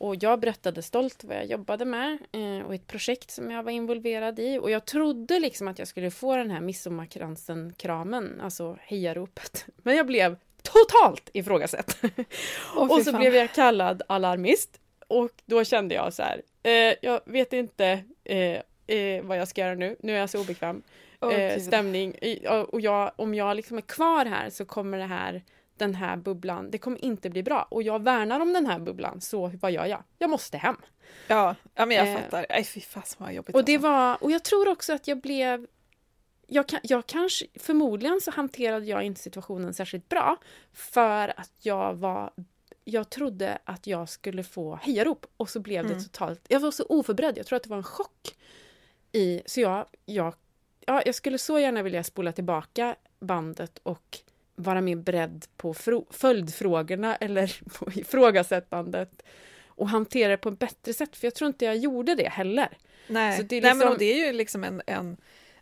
S1: Och jag berättade stolt vad jag jobbade med eh, och ett projekt som jag var involverad i. Och jag trodde liksom att jag skulle få den här midsommarkransen-kramen, alltså hejaropet. <laughs> Men jag blev totalt ifrågasatt. Oh, <laughs> och så blev jag kallad alarmist. Och då kände jag så här, eh, jag vet inte eh, eh vad jag ska göra nu, nu är jag så obekväm oh, stämning. Och jag, om jag liksom är kvar här så kommer det här, den här bubblan, det kommer inte bli bra. Och jag värnar om den här bubblan, så vad gör jag? Jag måste hem.
S2: Ja, ja men jag eh, fattar. Nej, fy fasen vad jobbigt.
S1: Och, det alltså. var, och jag tror också att jag blev jag, kan, jag kanske, förmodligen så hanterade jag inte situationen särskilt bra för att jag var jag trodde att jag skulle få hejarop och så blev det
S2: Mm.
S1: totalt... Jag var så oförberedd, jag tror att det var en chock. I, så jag, jag, ja, jag skulle så gärna vilja spola tillbaka bandet och vara mer beredd på frå, följdfrågorna eller <laughs> på ifrågasättandet och hantera det på ett bättre sätt, för jag tror inte jag gjorde det heller.
S2: Nej,
S1: är
S2: Nej men
S1: liksom-
S2: det är ju liksom en, en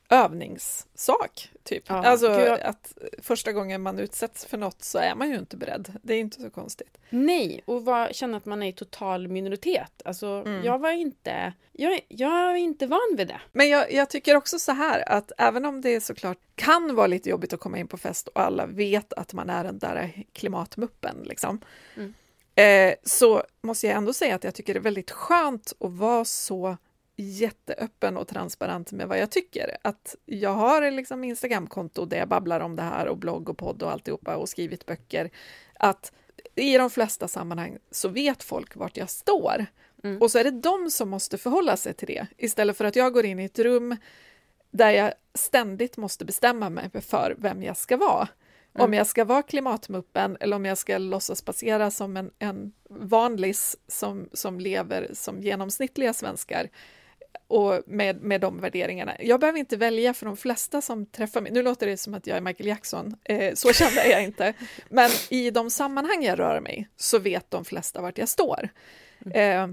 S2: övningssak. Typ.
S1: Ja,
S2: alltså
S1: gud,
S2: att första gången man utsätts för något så är man ju inte beredd. Det är inte så konstigt.
S1: Nej, och var, känna att man är i total minoritet. Alltså,
S2: Mm.
S1: jag var inte... Jag, jag är inte van vid det.
S2: Men jag, jag tycker också så här att även om det såklart kan vara lite jobbigt att komma in på fest och alla vet att man är den där klimatmuppen liksom.
S1: Mm.
S2: Eh, så måste jag ändå säga att jag tycker det är väldigt skönt att vara så jätteöppen och transparent med vad jag tycker. Att jag har liksom Instagramkonto där jag babblar om det här och blogg och podd och alltihopa och skrivit böcker. Att i de flesta sammanhang så vet folk vart jag står.
S1: Mm.
S2: Och så är det de som måste förhålla sig till det istället för att jag går in i ett rum där jag ständigt måste bestämma mig för vem jag ska vara. Om
S1: Mm.
S2: jag ska vara klimatmuppen eller om jag ska låtsas passera som en, en vanlis som, som lever som genomsnittliga svenskar och med, med de värderingarna. Jag behöver inte välja för de flesta som träffar mig. Nu låter det som att jag är Michael Jackson, eh, så kände jag inte. Men i de sammanhang jag rör mig så vet de flesta vart jag står. Eh,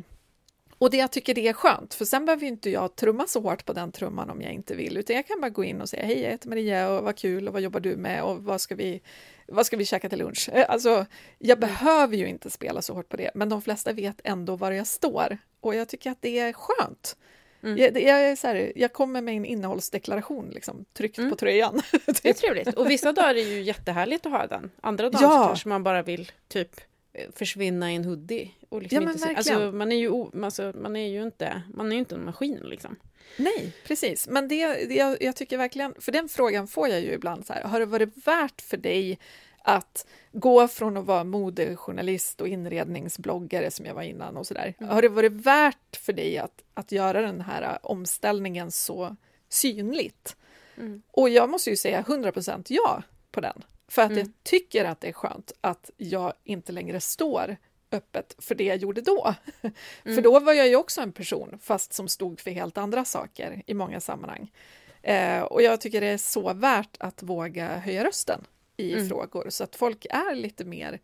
S2: och det jag tycker det är skönt, för sen behöver ju inte jag trumma så hårt på den trumman om jag inte vill, utan jag kan bara gå in och säga hej, jag heter Maria och vad kul och vad jobbar du med och vad ska vi, vad ska vi käka till lunch? Eh, alltså, jag behöver ju inte spela så hårt på det, men de flesta vet ändå var jag står och jag tycker att det är skönt.
S1: Mm.
S2: Jag, jag, är så här, jag kommer med en innehållsdeklaration liksom, tryckt
S1: Mm.
S2: på tröjan. <laughs>
S1: Det är trevligt. Och vissa dagar är ju jättehärligt att ha den. Andra dagar
S2: Ja.
S1: kanske man bara vill typ eh, försvinna i en hoodie. Och liksom
S2: Ja, men
S1: inte
S2: verkligen.
S1: alltså, man är ju alltså, man är ju inte, man är ju inte en maskin liksom.
S2: Nej, precis. Men det, det jag, jag tycker verkligen, för den frågan får jag ju ibland så här, har det varit värt för dig att gå från att vara modejournalist och inredningsbloggare som jag var innan och sådär.
S1: Mm.
S2: Har det varit värt för dig att, att göra den här omställningen så synligt?
S1: Mm.
S2: Och jag måste ju säga 100% ja på den. För att jag
S1: Mm.
S2: tycker att det är skönt att jag inte längre står öppet för det jag gjorde då. <laughs> För
S1: Mm.
S2: då var jag ju också en person, fast som stod för helt andra saker i många sammanhang. Eh, och jag tycker det är så värt att våga höja rösten i
S1: Mm.
S2: frågor så att folk är lite mer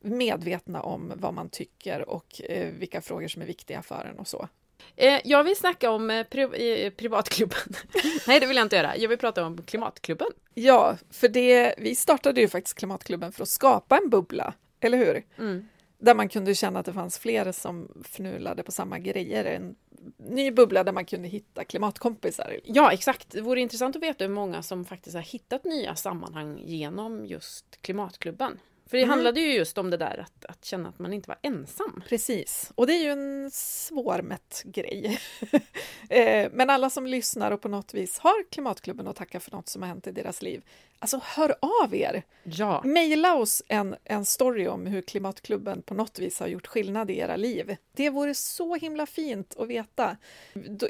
S2: medvetna om vad man tycker och eh, vilka frågor som är viktiga för en och så.
S1: Eh, jag vill snacka om eh, pri eh, privatklubben. <laughs> Nej, det vill jag inte göra. Jag vill prata om klimatklubben.
S2: Ja, för det, vi startade ju faktiskt Klimatklubben för att skapa en bubbla, eller hur?
S1: Mm.
S2: Där man kunde känna att det fanns fler som fnulade på samma grejer. En ny bubbla där man kunde hitta klimatkompisar.
S1: Ja, exakt. Det vore intressant att veta hur många som faktiskt har hittat nya sammanhang genom just klimatklubben. För det
S2: Mm.
S1: handlade ju just om det där att, att känna att man inte var ensam.
S2: Precis, och det är ju en svårmätt grej. <laughs> Eh, Men alla som lyssnar och på något vis har Klimatklubben och tacka för något som har hänt i deras liv, alltså hör av er!
S1: Ja.
S2: Maila oss en, en story om hur Klimatklubben på något vis har gjort skillnad i era liv. Det vore så himla fint att veta.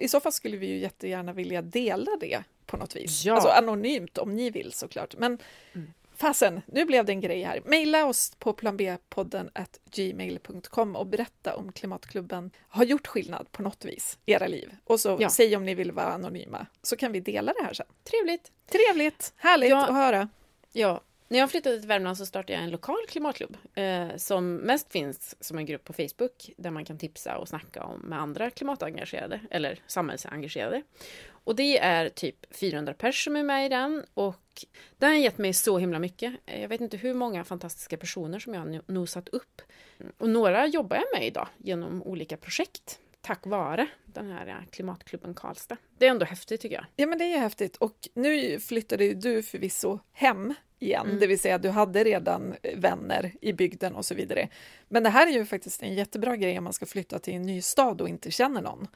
S2: I så fall skulle vi ju jättegärna vilja dela det på något vis.
S1: Ja.
S2: Alltså anonymt om ni vill såklart. Men fasen, nu blev det en grej här. Maila oss på planbpodden at gmail.com och berätta om Klimatklubben har gjort skillnad på något vis i era liv. Och så
S1: Ja.
S2: säg om ni vill vara anonyma, så kan vi dela det här sen.
S1: Trevligt.
S2: Trevligt, härligt
S1: Ja.
S2: att höra.
S1: Ja. När jag flyttade till Värmland så startade jag en lokal klimatklubb eh, som mest finns som en grupp på Facebook där man kan tipsa och snacka om med andra klimatengagerade eller samhällsengagerade. Och det är typ 400 personer som är med i den och den har gett mig så himla mycket. Eh, jag vet inte hur många fantastiska personer som jag har nosat upp. Och några jobbar jag med idag genom olika projekt tack vare den här eh, klimatklubben Karlstad. Det är ändå häftigt tycker jag.
S2: Ja, men det är häftigt. Och nu flyttade ju du förvisso hem igen,
S1: Mm.
S2: det vill säga du hade redan vänner i bygden och så vidare. Men det här är ju faktiskt en jättebra grej om man ska flytta till en ny stad och inte känner någon.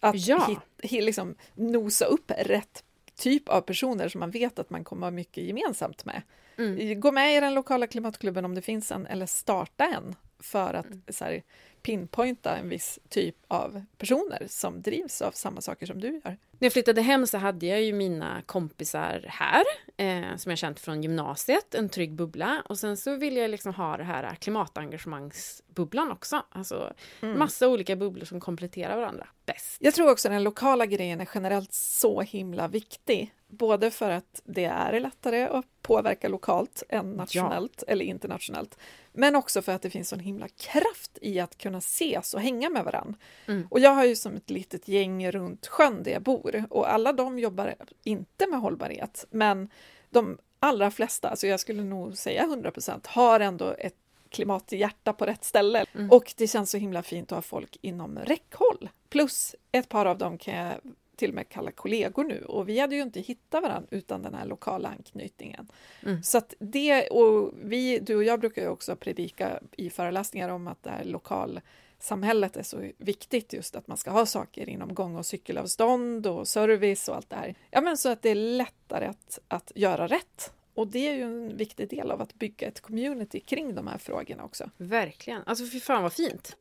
S2: Att
S1: Ja.
S2: hit, hi- liksom nosa upp rätt typ av personer som man vet att man kommer ha mycket gemensamt med.
S1: Mm.
S2: Gå med i den lokala klimatklubben om det finns en, eller starta en för att
S1: Mm.
S2: så här, pinpointa en viss typ av personer som drivs av samma saker som du gör.
S1: När jag flyttade hem så hade jag ju mina kompisar här, eh, som jag känt från gymnasiet, en trygg bubbla. Och sen så ville jag liksom ha det här klimatengagemangsbubblan också. Alltså mm. massa olika bubblor som kompletterar varandra bäst.
S2: Jag tror också den lokala grejen är generellt så himla viktig. Både för att det är lättare att påverka lokalt än nationellt ja. eller internationellt. Men också för att det finns sån himla kraft i att kunna ses och hänga med varandra. Mm. Och jag har ju som ett litet gäng runt sjön där jag bor och alla de jobbar inte med hållbarhet, men de allra flesta, alltså jag skulle nog säga 100% har ändå ett klimathjärta på rätt ställe. Mm. Och det känns så himla fint att ha folk inom räckhåll. Plus ett par av dem kan jag till och med kalla kollegor nu och vi hade ju inte hittat varandra utan den här lokala anknytningen. Mm. Så att det, och vi, du och jag brukar ju också predika i föreläsningar om att det här lokalsamhället är så viktigt just att man ska ha saker inom gång och cykelavstånd och service och allt det här. Ja men så att det är lättare att, att göra rätt och det är ju en viktig del av att bygga ett community kring de här frågorna också.
S1: Verkligen. Alltså fy fan vad fint.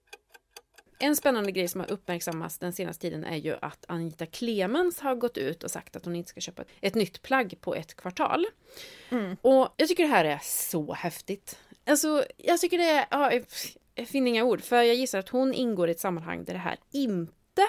S1: En spännande grej som har uppmärksammats den senaste tiden är ju att Anita Clemens har gått ut och sagt att hon inte ska köpa ett nytt plagg på ett kvartal. Mm. Och jag tycker det här är så häftigt. Alltså, jag tycker det är... Ja, jag finner inga ord, för jag gissar att hon ingår i ett sammanhang där det här inte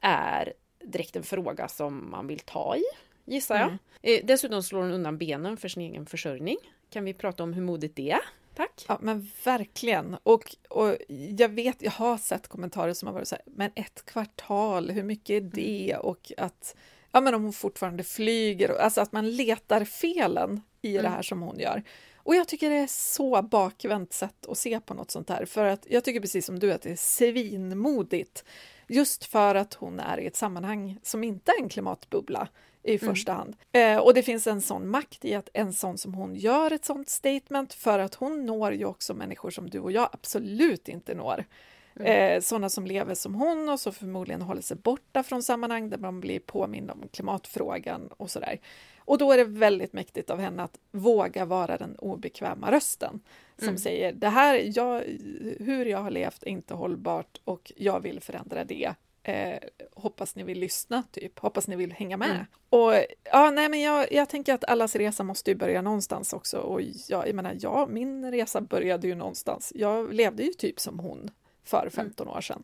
S1: är direkt en fråga som man vill ta i, gissar jag. Mm. Eh, dessutom slår hon undan benen för sin egen försörjning. Kan vi prata om hur modigt det är? Tack.
S2: Ja, men verkligen. Och, och jag vet, jag har sett kommentarer som har varit så här, men ett kvartal, hur mycket är mm. det? Och att, ja men om hon fortfarande flyger, alltså att man letar felen i mm. det här som hon gör. Och jag tycker det är så bakvänt sätt att se på något sånt här, för att jag tycker precis som du att det är svinmodigt. Just för att hon är i ett sammanhang som inte är en klimatbubbla i mm. första hand. Eh, och det finns en sån makt i att en sån som hon gör ett sånt statement för att hon når ju också människor som du och jag absolut inte når. Mm. Eh, sådana som lever som hon och som förmodligen håller sig borta från sammanhang där man blir påmind om klimatfrågan och sådär. Och då är det väldigt mäktigt av henne att våga vara den obekväma rösten som mm. säger det här, jag, hur jag har levt är inte hållbart och jag vill förändra det Eh, hoppas ni vill lyssna, typ. Hoppas ni vill hänga med. Mm. Och ja, nej, men jag, jag tänker att allas resa måste ju börja någonstans också. Och jag, jag menar, ja, min resa började ju någonstans. Jag levde ju typ som hon för 15 mm. år sedan.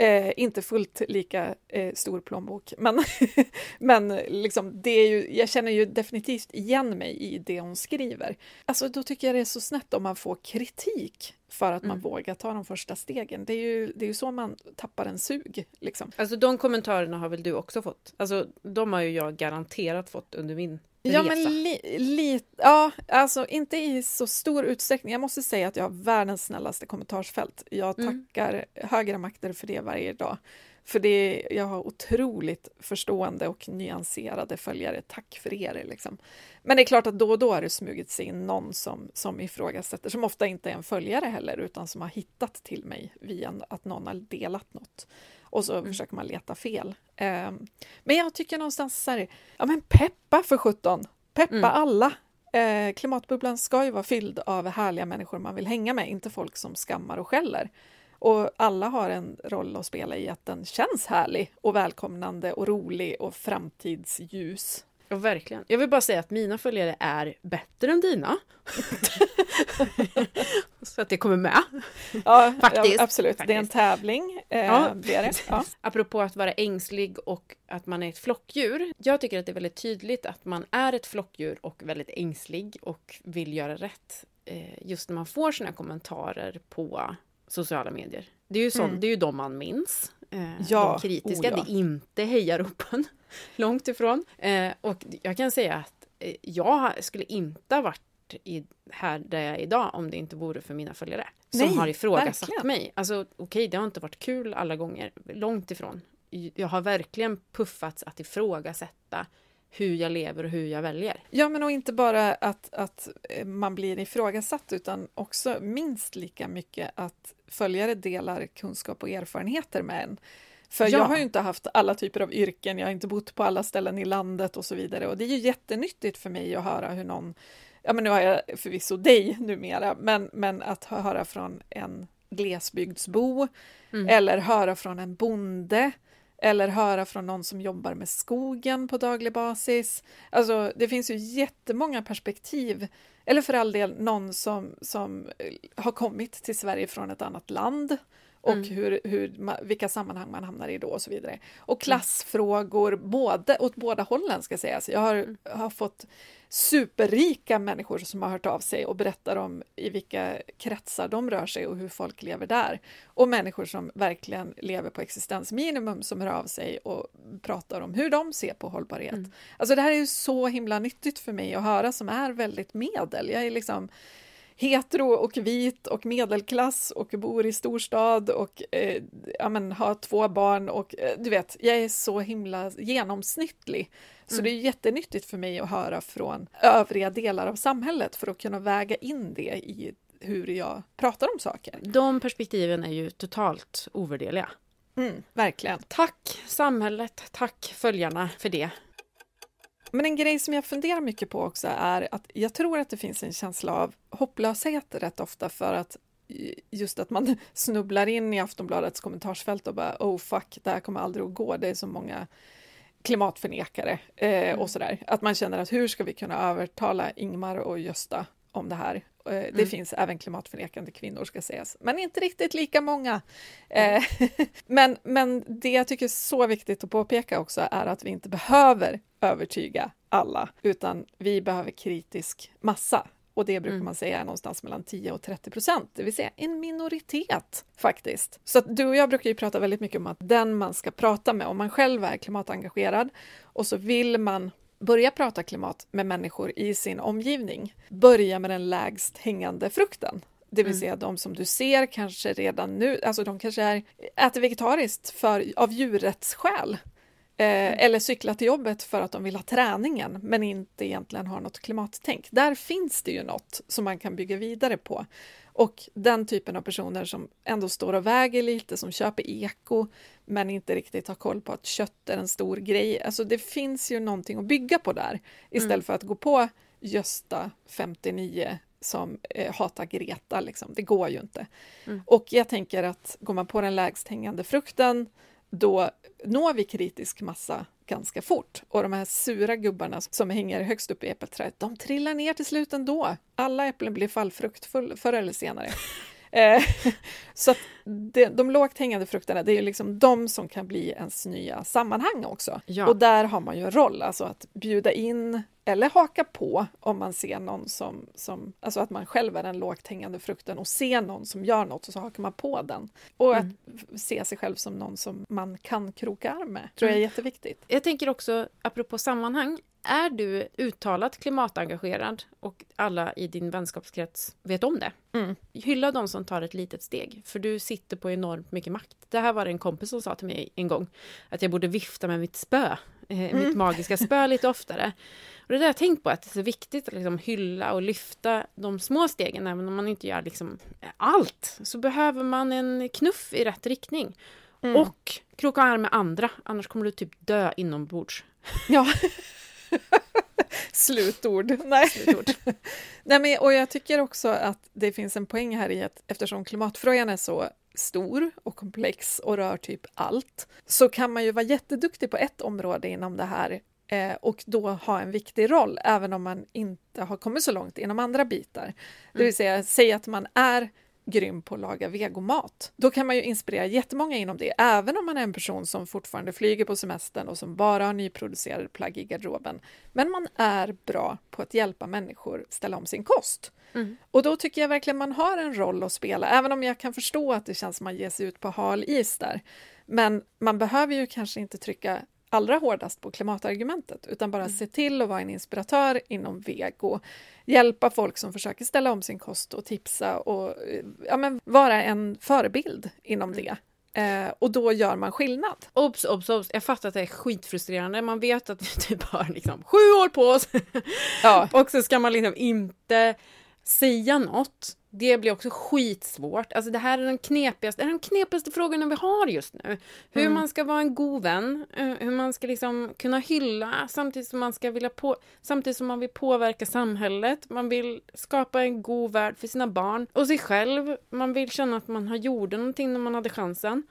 S2: Eh, inte fullt lika eh, stor plånbok, men, <laughs> men liksom, det är ju, jag känner ju definitivt igen mig i det hon skriver. Alltså, då tycker jag det är så snett om man får kritik för att man mm. vågar ta de första stegen. Det är ju, det är ju så man tappar en sug. Liksom.
S1: Alltså de kommentarerna har väl du också fått? Alltså de har ju jag garanterat fått under min
S2: Ja, men li, li, ja, alltså inte i så stor utsträckning. Jag måste säga att jag har världens snällaste kommentarsfält. Jag mm. tackar högre makter för det varje dag. För det, jag har otroligt förstående och nyanserade följare. Tack för er! Liksom. Men det är klart att då och då har det smugit sig in någon som, som ifrågasätter, som ofta inte är en följare heller, utan som har hittat till mig via att någon har delat något. Och så mm. försöker man leta fel. Um, men jag tycker någonstans så här, ja men peppa för sjutton! Peppa mm. alla! Eh, klimatbubblan ska ju vara fylld av härliga människor man vill hänga med, inte folk som skammar och skäller. Och alla har en roll att spela i att den känns härlig och välkomnande och rolig och framtidsljus.
S1: Ja, verkligen. Jag vill bara säga att mina följare är bättre än dina. <laughs> Så att det kommer med.
S2: Ja, Faktiskt. Ja, absolut. Faktiskt. Det är en tävling. Eh, ja. Det Ja.
S1: Apropå att vara ängslig och att man är ett flockdjur. Jag tycker att det är väldigt tydligt att man är ett flockdjur och väldigt ängslig och vill göra rätt. Eh, just när man får såna kommentarer på sociala medier. Det är ju, sånt, mm. det är ju de man minns. Eh, ja, de kritiska, oh ja. det är inte hejaropen. <laughs> Långt ifrån. Eh, och jag kan säga att eh, jag skulle inte ha varit i, här där jag är idag om det inte vore för mina följare. Som Nej, har ifrågasatt verkligen. mig. Alltså okej, okay, det har inte varit kul alla gånger. Långt ifrån. Jag har verkligen puffats att ifrågasätta hur jag lever och hur jag väljer.
S2: Ja, men och inte bara att, att eh, man blir ifrågasatt utan också minst lika mycket att följare delar kunskap och erfarenheter med en. För ja. jag har ju inte haft alla typer av yrken, jag har inte bott på alla ställen i landet och så vidare. Och det är ju jättenyttigt för mig att höra hur någon, ja men nu har jag förvisso dig numera, men, men att höra från en glesbygdsbo eller höra från en bonde eller höra från någon som jobbar med skogen på daglig basis. Alltså, det finns ju jättemånga perspektiv. Eller för all del någon som, som eh, har kommit till Sverige från ett annat land och
S1: Mm.
S2: hur, hur, vilka sammanhang man hamnar i då och så vidare. Och klassfrågor både, åt båda hållen ska sägas. Jag har, har fått superrika människor som har hört av sig och berättar om i vilka kretsar de rör sig och hur folk lever där. Och människor som verkligen lever på existensminimum som hör av sig och pratar om hur de ser på hållbarhet. Alltså det här är ju så himla nyttigt för mig att höra som är väldigt medel. Jag är liksom hetero och vit och medelklass och bor i storstad och eh, ja, men, har två barn och eh, du vet, jag är så himla genomsnittlig. Så det är jättenyttigt för mig att höra från övriga delar av samhället för att kunna väga in det i hur jag pratar om saker.
S1: De perspektiven är ju totalt ovärderliga.
S2: Mm, verkligen.
S1: Tack samhället, tack följarna för det.
S2: Men en grej som jag funderar mycket på också är att jag tror att det finns en känsla av hopplöshet rätt ofta för att just att man <laughs> snubblar in i Aftonbladets kommentarsfält och bara oh fuck, det här kommer aldrig att gå, det är så många klimatförnekare eh, och sådär. Att man känner att hur ska vi kunna övertala Ingmar och Gösta om det här? Eh, det finns även klimatförnekande kvinnor ska sägas, men inte riktigt lika många. Eh, <laughs> men, men det jag tycker är så viktigt att påpeka också är att vi inte behöver övertyga alla, utan vi behöver kritisk massa. Och det brukar man säga är någonstans mellan 10 och 30 procent, det vill säga en minoritet faktiskt. Så du och jag brukar ju prata väldigt mycket om att den man ska prata med, om man själv är klimatengagerad och så vill man börja prata klimat med människor i sin omgivning, börja med den lägst hängande frukten. Det vill säga de som du ser kanske redan nu, alltså de kanske är, äter vegetariskt för, av djurrättsskäl. Eh, eller cykla till jobbet för att de vill ha träningen men inte egentligen har något klimattänk. Där finns det ju något som man kan bygga vidare på. Och den typen av personer som ändå står och väger lite, som köper eko men inte riktigt har koll på att kött är en stor grej. Alltså det finns ju någonting att bygga på där istället för att gå på Gösta 59 som eh, hatar Greta. Liksom. Det går ju inte. Och jag tänker att går man på den lägst hängande frukten då når vi kritisk massa ganska fort. Och de här sura gubbarna som hänger högst upp i äppelträdet, de trillar ner till slut ändå. Alla äpplen blir fallfrukt förr eller senare. <laughs> Eh, <laughs> så att det, de lågt hängande frukterna, det är liksom de som kan bli ens nya sammanhang också.
S1: Ja.
S2: Och där har man ju en roll, alltså att bjuda in eller haka på om man ser någon som, som alltså att man själv är den lågt hängande frukten och ser någon som gör något och så hakar man på den. Och att se sig själv som någon som man kan kroka arm med, tror jag är jätteviktigt.
S1: Jag tänker också, apropå sammanhang, är du uttalat klimatengagerad och alla i din vänskapskrets vet om det?
S2: Mm.
S1: Hylla de som tar ett litet steg, för du sitter på enormt mycket makt. Det här var det en kompis som sa till mig en gång, att jag borde vifta med mitt spö, eh, mitt magiska spö lite <laughs> oftare. Och det där har jag tänkt på, att det är så viktigt att liksom hylla och lyfta de små stegen, även om man inte gör liksom allt, så behöver man en knuff i rätt riktning. Och kroka arm med andra, annars kommer du typ dö inombords.
S2: Ja. <laughs> Slutord. Nej.
S1: Slutord. <laughs>
S2: Nej, men, och jag tycker också att det finns en poäng här i att eftersom klimatfrågan är så stor och komplex och rör typ allt, så kan man ju vara jätteduktig på ett område inom det här eh, och då ha en viktig roll, även om man inte har kommit så långt inom andra bitar. Det vill säga, säg att man är grym på att laga vegomat. Då kan man ju inspirera jättemånga inom det, även om man är en person som fortfarande flyger på semestern och som bara har nyproducerade plagg i garderoben. Men man är bra på att hjälpa människor ställa om sin kost. Och då tycker jag verkligen man har en roll att spela, även om jag kan förstå att det känns som man ger sig ut på hal is där. Men man behöver ju kanske inte trycka allra hårdast på klimatargumentet, utan bara se till att vara en inspiratör inom vego, hjälpa folk som försöker ställa om sin kost och tipsa och eh, ja, men vara en förebild inom det. Eh, och då gör man skillnad.
S1: Obs, obs, obs. Jag fattar att det är skitfrustrerande. Man vet att vi typ har liksom sju år på oss.
S2: Ja. <laughs>
S1: och så ska man liksom inte säga något, det blir också skitsvårt. Alltså det här är den knepigaste, är den knepigaste frågorna vi har just nu. Hur
S2: Mm.
S1: man ska vara en god vän, eh, hur man ska liksom kunna hylla samtidigt som man ska vilja på, samtidigt som man vill påverka samhället. Man vill skapa en god värld för sina barn och sig själv. Man vill känna att man har gjort någonting när man hade chansen.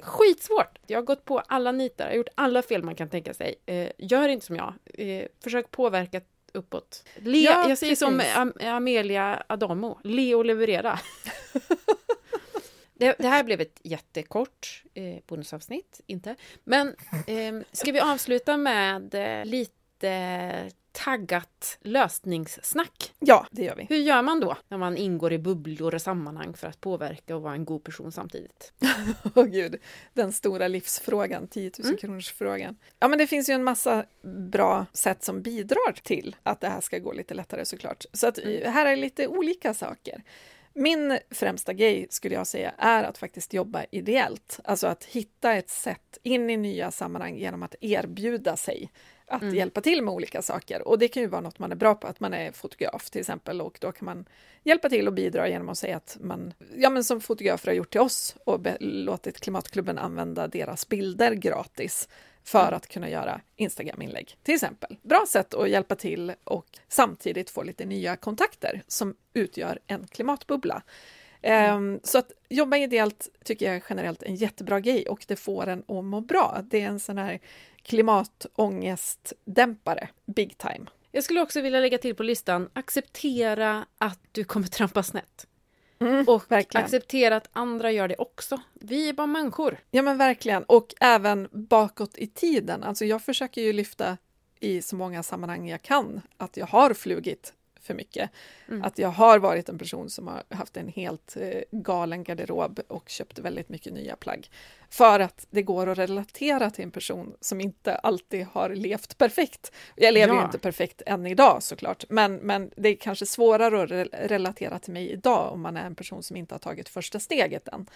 S1: Skitsvårt! Jag har gått på alla nitar, jag har gjort alla fel man kan tänka sig. Eh, gör inte som jag. Eh, försök påverka uppåt. Le,
S2: Ja,
S1: jag säger som
S2: precis.
S1: Am Amelia Adamo, le och leverera. <laughs> det, det här blev ett jättekort eh, bonusavsnitt, inte. Men eh, ska vi avsluta med eh, lite taggat lösningssnack?
S2: Ja, det gör vi.
S1: Hur gör man då när man ingår i bubblor och sammanhang för att påverka och vara en god person samtidigt? <laughs>
S2: Åh gud, den stora livsfrågan, 10 000
S1: Mm.
S2: kronors frågan. Ja, men det finns ju en massa bra sätt som bidrar till att det här ska gå lite lättare såklart. Så att
S1: Mm.
S2: eh, här är lite olika saker. Min främsta grej skulle jag säga är att faktiskt jobba ideellt, alltså att hitta ett sätt in i nya sammanhang genom att erbjuda sig att
S1: Mm.
S2: hjälpa till med olika saker. Och det kan ju vara något man är bra på, att man är fotograf till exempel och då kan man hjälpa till och bidra genom att säga att man, ja men som fotografer har gjort till oss och be, låtit Klimatklubben använda deras bilder gratis för att kunna göra Instagram-inlägg till exempel. Bra sätt att hjälpa till och samtidigt få lite nya kontakter som utgör en klimatbubbla. Ehm, så att jobba ideellt tycker jag är generellt en jättebra grej och det får en att må bra. Det är en sån här klimatångestdämpare, big time.
S1: Jag skulle också vilja lägga till på listan, acceptera att du kommer trampa snett. Och
S2: verkligen.
S1: acceptera att andra gör det också. Vi är bara människor.
S2: Ja men verkligen, och även bakåt i tiden. Alltså jag försöker ju lyfta i så många sammanhang jag kan att jag har flugit för mycket. Att jag har varit en person som har haft en helt eh, galen garderob och köpt väldigt mycket nya plagg. För att det går att relatera till en person som inte alltid har levt perfekt. Jag lever ju
S1: Ja.
S2: inte perfekt än idag såklart, men, men det är kanske svårare att re- relatera till mig idag om man är en person som inte har tagit första steget än.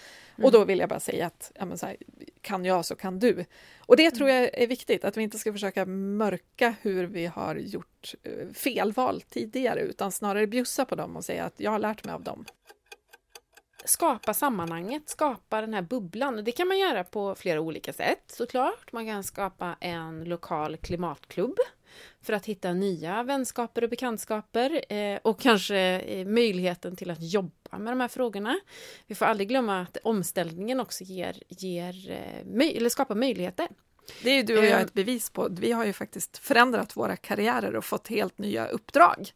S2: Och då vill jag bara säga att ja, här, kan jag så kan du. Och det tror jag är viktigt, att vi inte ska försöka mörka hur vi har gjort eh, felval tidigare, utan snarare bjussa på dem och säga att jag har lärt mig av dem.
S1: Skapa sammanhanget, skapa den här bubblan. Och Det kan man göra på flera olika sätt såklart. Man kan skapa en lokal klimatklubb för att hitta nya vänskaper och bekantskaper eh, och kanske eh, möjligheten till att jobba med de här frågorna. Vi får aldrig glömma att omställningen också ger, ger eh, möj- eller skapar möjligheter.
S2: Det är ju du och jag
S1: Eh.
S2: ett bevis på. Vi har ju faktiskt förändrat våra karriärer och fått helt nya uppdrag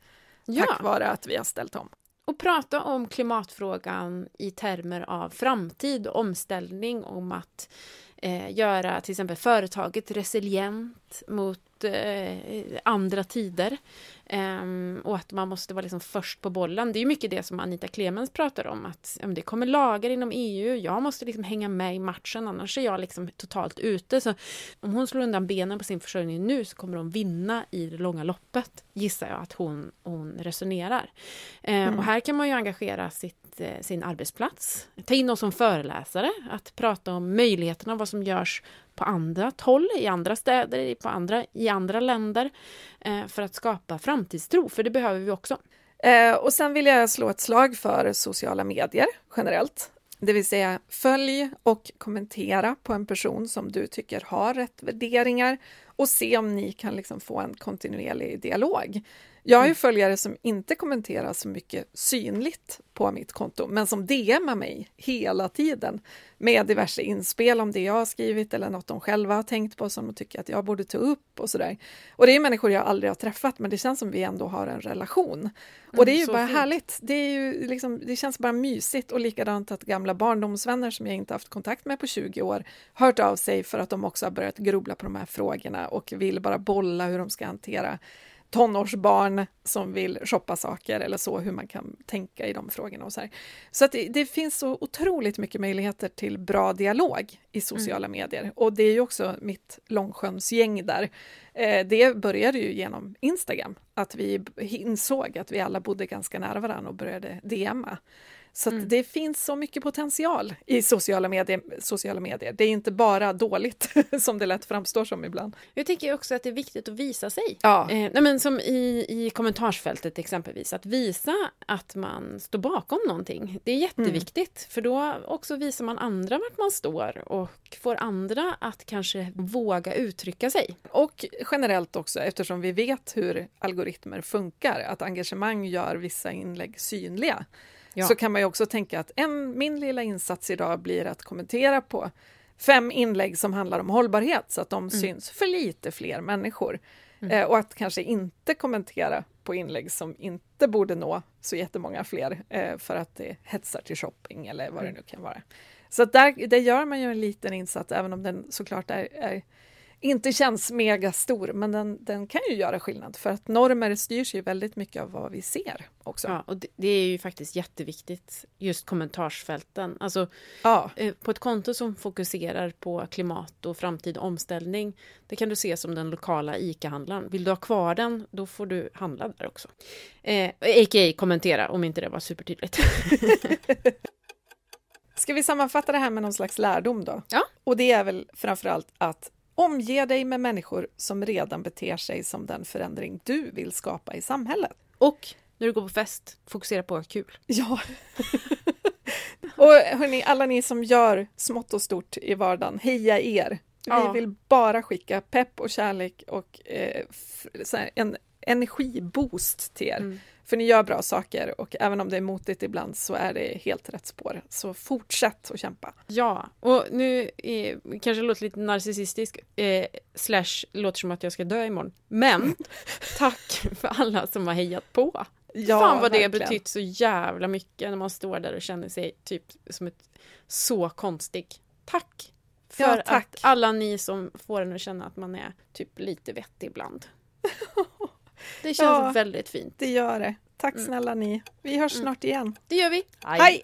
S1: Ja.
S2: tack vare att vi har ställt om.
S1: Och prata om klimatfrågan i termer av framtid och omställning, om att eh, göra till exempel företaget resilient mot eh, andra tider. Ehm, och att man måste vara liksom först på bollen. Det är mycket det som Anita Clemens pratar om, att men det kommer lagar inom EU, jag måste liksom hänga med i matchen, annars är jag liksom totalt ute. Så om hon slår undan benen på sin försörjning nu så kommer hon vinna i det långa loppet, gissar jag att hon, hon resonerar. Eh, Och här kan man ju engagera sitt, Eh, sin arbetsplats, ta in oss som föreläsare, att prata om möjligheterna, vad som görs på andra håll, i andra städer, i- på andra, i andra länder, eh, för att skapa framtidstro, för det behöver vi också.
S2: Eh, och sen vill jag slå ett slag för sociala medier generellt. Det vill säga följ och kommentera på en person som du tycker har rätt värderingar och se om ni kan liksom få en kontinuerlig dialog. Jag har ju följare som inte kommenterar så mycket synligt på mitt konto, men som DMar mig hela tiden med diverse inspel om det jag har skrivit eller något de själva har tänkt på som de tycker att jag borde ta upp och sådär. Och det är människor jag aldrig har träffat, men det känns som vi ändå har en relation. Och det är ju
S1: så
S2: bara
S1: fint.
S2: härligt. Det, är ju liksom, det känns bara mysigt och likadant att gamla barndomsvänner som jag inte haft kontakt med på 20 år hört av sig för att de också har börjat grubbla på de här frågorna och vill bara bolla hur de ska hantera tonårsbarn som vill shoppa saker eller så, hur man kan tänka i de frågorna och så här. Så att det, det finns så otroligt mycket möjligheter till bra dialog i sociala medier och det är ju också mitt Långsjönsgäng där. Eh, det började ju genom Instagram, att vi insåg att vi alla bodde ganska nära varandra och började DMa. Så
S1: Mm.
S2: det finns så mycket potential i sociala medier, sociala medier. Det är inte bara dåligt <laughs> som det lätt framstår som ibland.
S1: Jag tycker också att det är viktigt att visa sig.
S2: Ja.
S1: Eh, nej men som i, i kommentarsfältet exempelvis, att visa att man står bakom någonting. Det är jätteviktigt, för då också visar man andra vart man står och får andra att kanske våga uttrycka sig.
S2: Och generellt också, eftersom vi vet hur algoritmer funkar, att engagemang gör vissa inlägg synliga,
S1: Ja.
S2: så kan man ju också tänka att en, min lilla insats idag blir att kommentera på fem inlägg som handlar om hållbarhet, så att de syns för lite fler människor. Eh, och att kanske inte kommentera på inlägg som inte borde nå så jättemånga fler, eh, för att det hetsar till shopping eller vad det nu kan vara. Så där, där gör man ju en liten insats, även om den såklart är, är inte känns mega stor, men den, den kan ju göra skillnad för att normer styrs ju väldigt mycket av vad vi ser också.
S1: Ja, och det, det är ju faktiskt jätteviktigt, just kommentarsfälten. Alltså,
S2: Ja,
S1: eh, på ett konto som fokuserar på klimat och framtid och omställning, det kan du se som den lokala ICA-handlaren. Vill du ha kvar den, då får du handla där också. Eh, A.k.a. kommentera, om inte det var supertydligt. <laughs>
S2: Ska vi sammanfatta det här med någon slags lärdom då?
S1: Ja.
S2: Och det är väl framförallt att omge dig med människor som redan beter sig som den förändring du vill skapa i samhället.
S1: och när du går på fest, fokusera på att ha kul.
S2: Ja. <laughs> och hörni, alla ni som gör smått och stort i vardagen, heja er!
S1: Ja.
S2: Vi vill bara skicka pepp och kärlek och eh, en energiboost till er.
S1: Mm.
S2: För ni gör bra saker och även om det är motigt ibland så är det helt rätt spår. Så fortsätt att kämpa.
S1: Ja, och nu eh, kanske det låter lite narcissistisk, eh, slash låter som att jag ska dö imorgon. Men <laughs> tack för alla som har hejat på.
S2: Ja,
S1: Fan vad det
S2: verkligen.
S1: betytt så jävla mycket när man står där och känner sig typ som ett så konstig. Tack! För
S2: Ja, tack.
S1: att alla ni som får en att känna att man är typ lite vettig ibland. <laughs> Det känns
S2: Ja.
S1: väldigt fint.
S2: Det gör det. Tack snälla ni. Vi hörs snart igen.
S1: Det gör vi.
S2: Hej!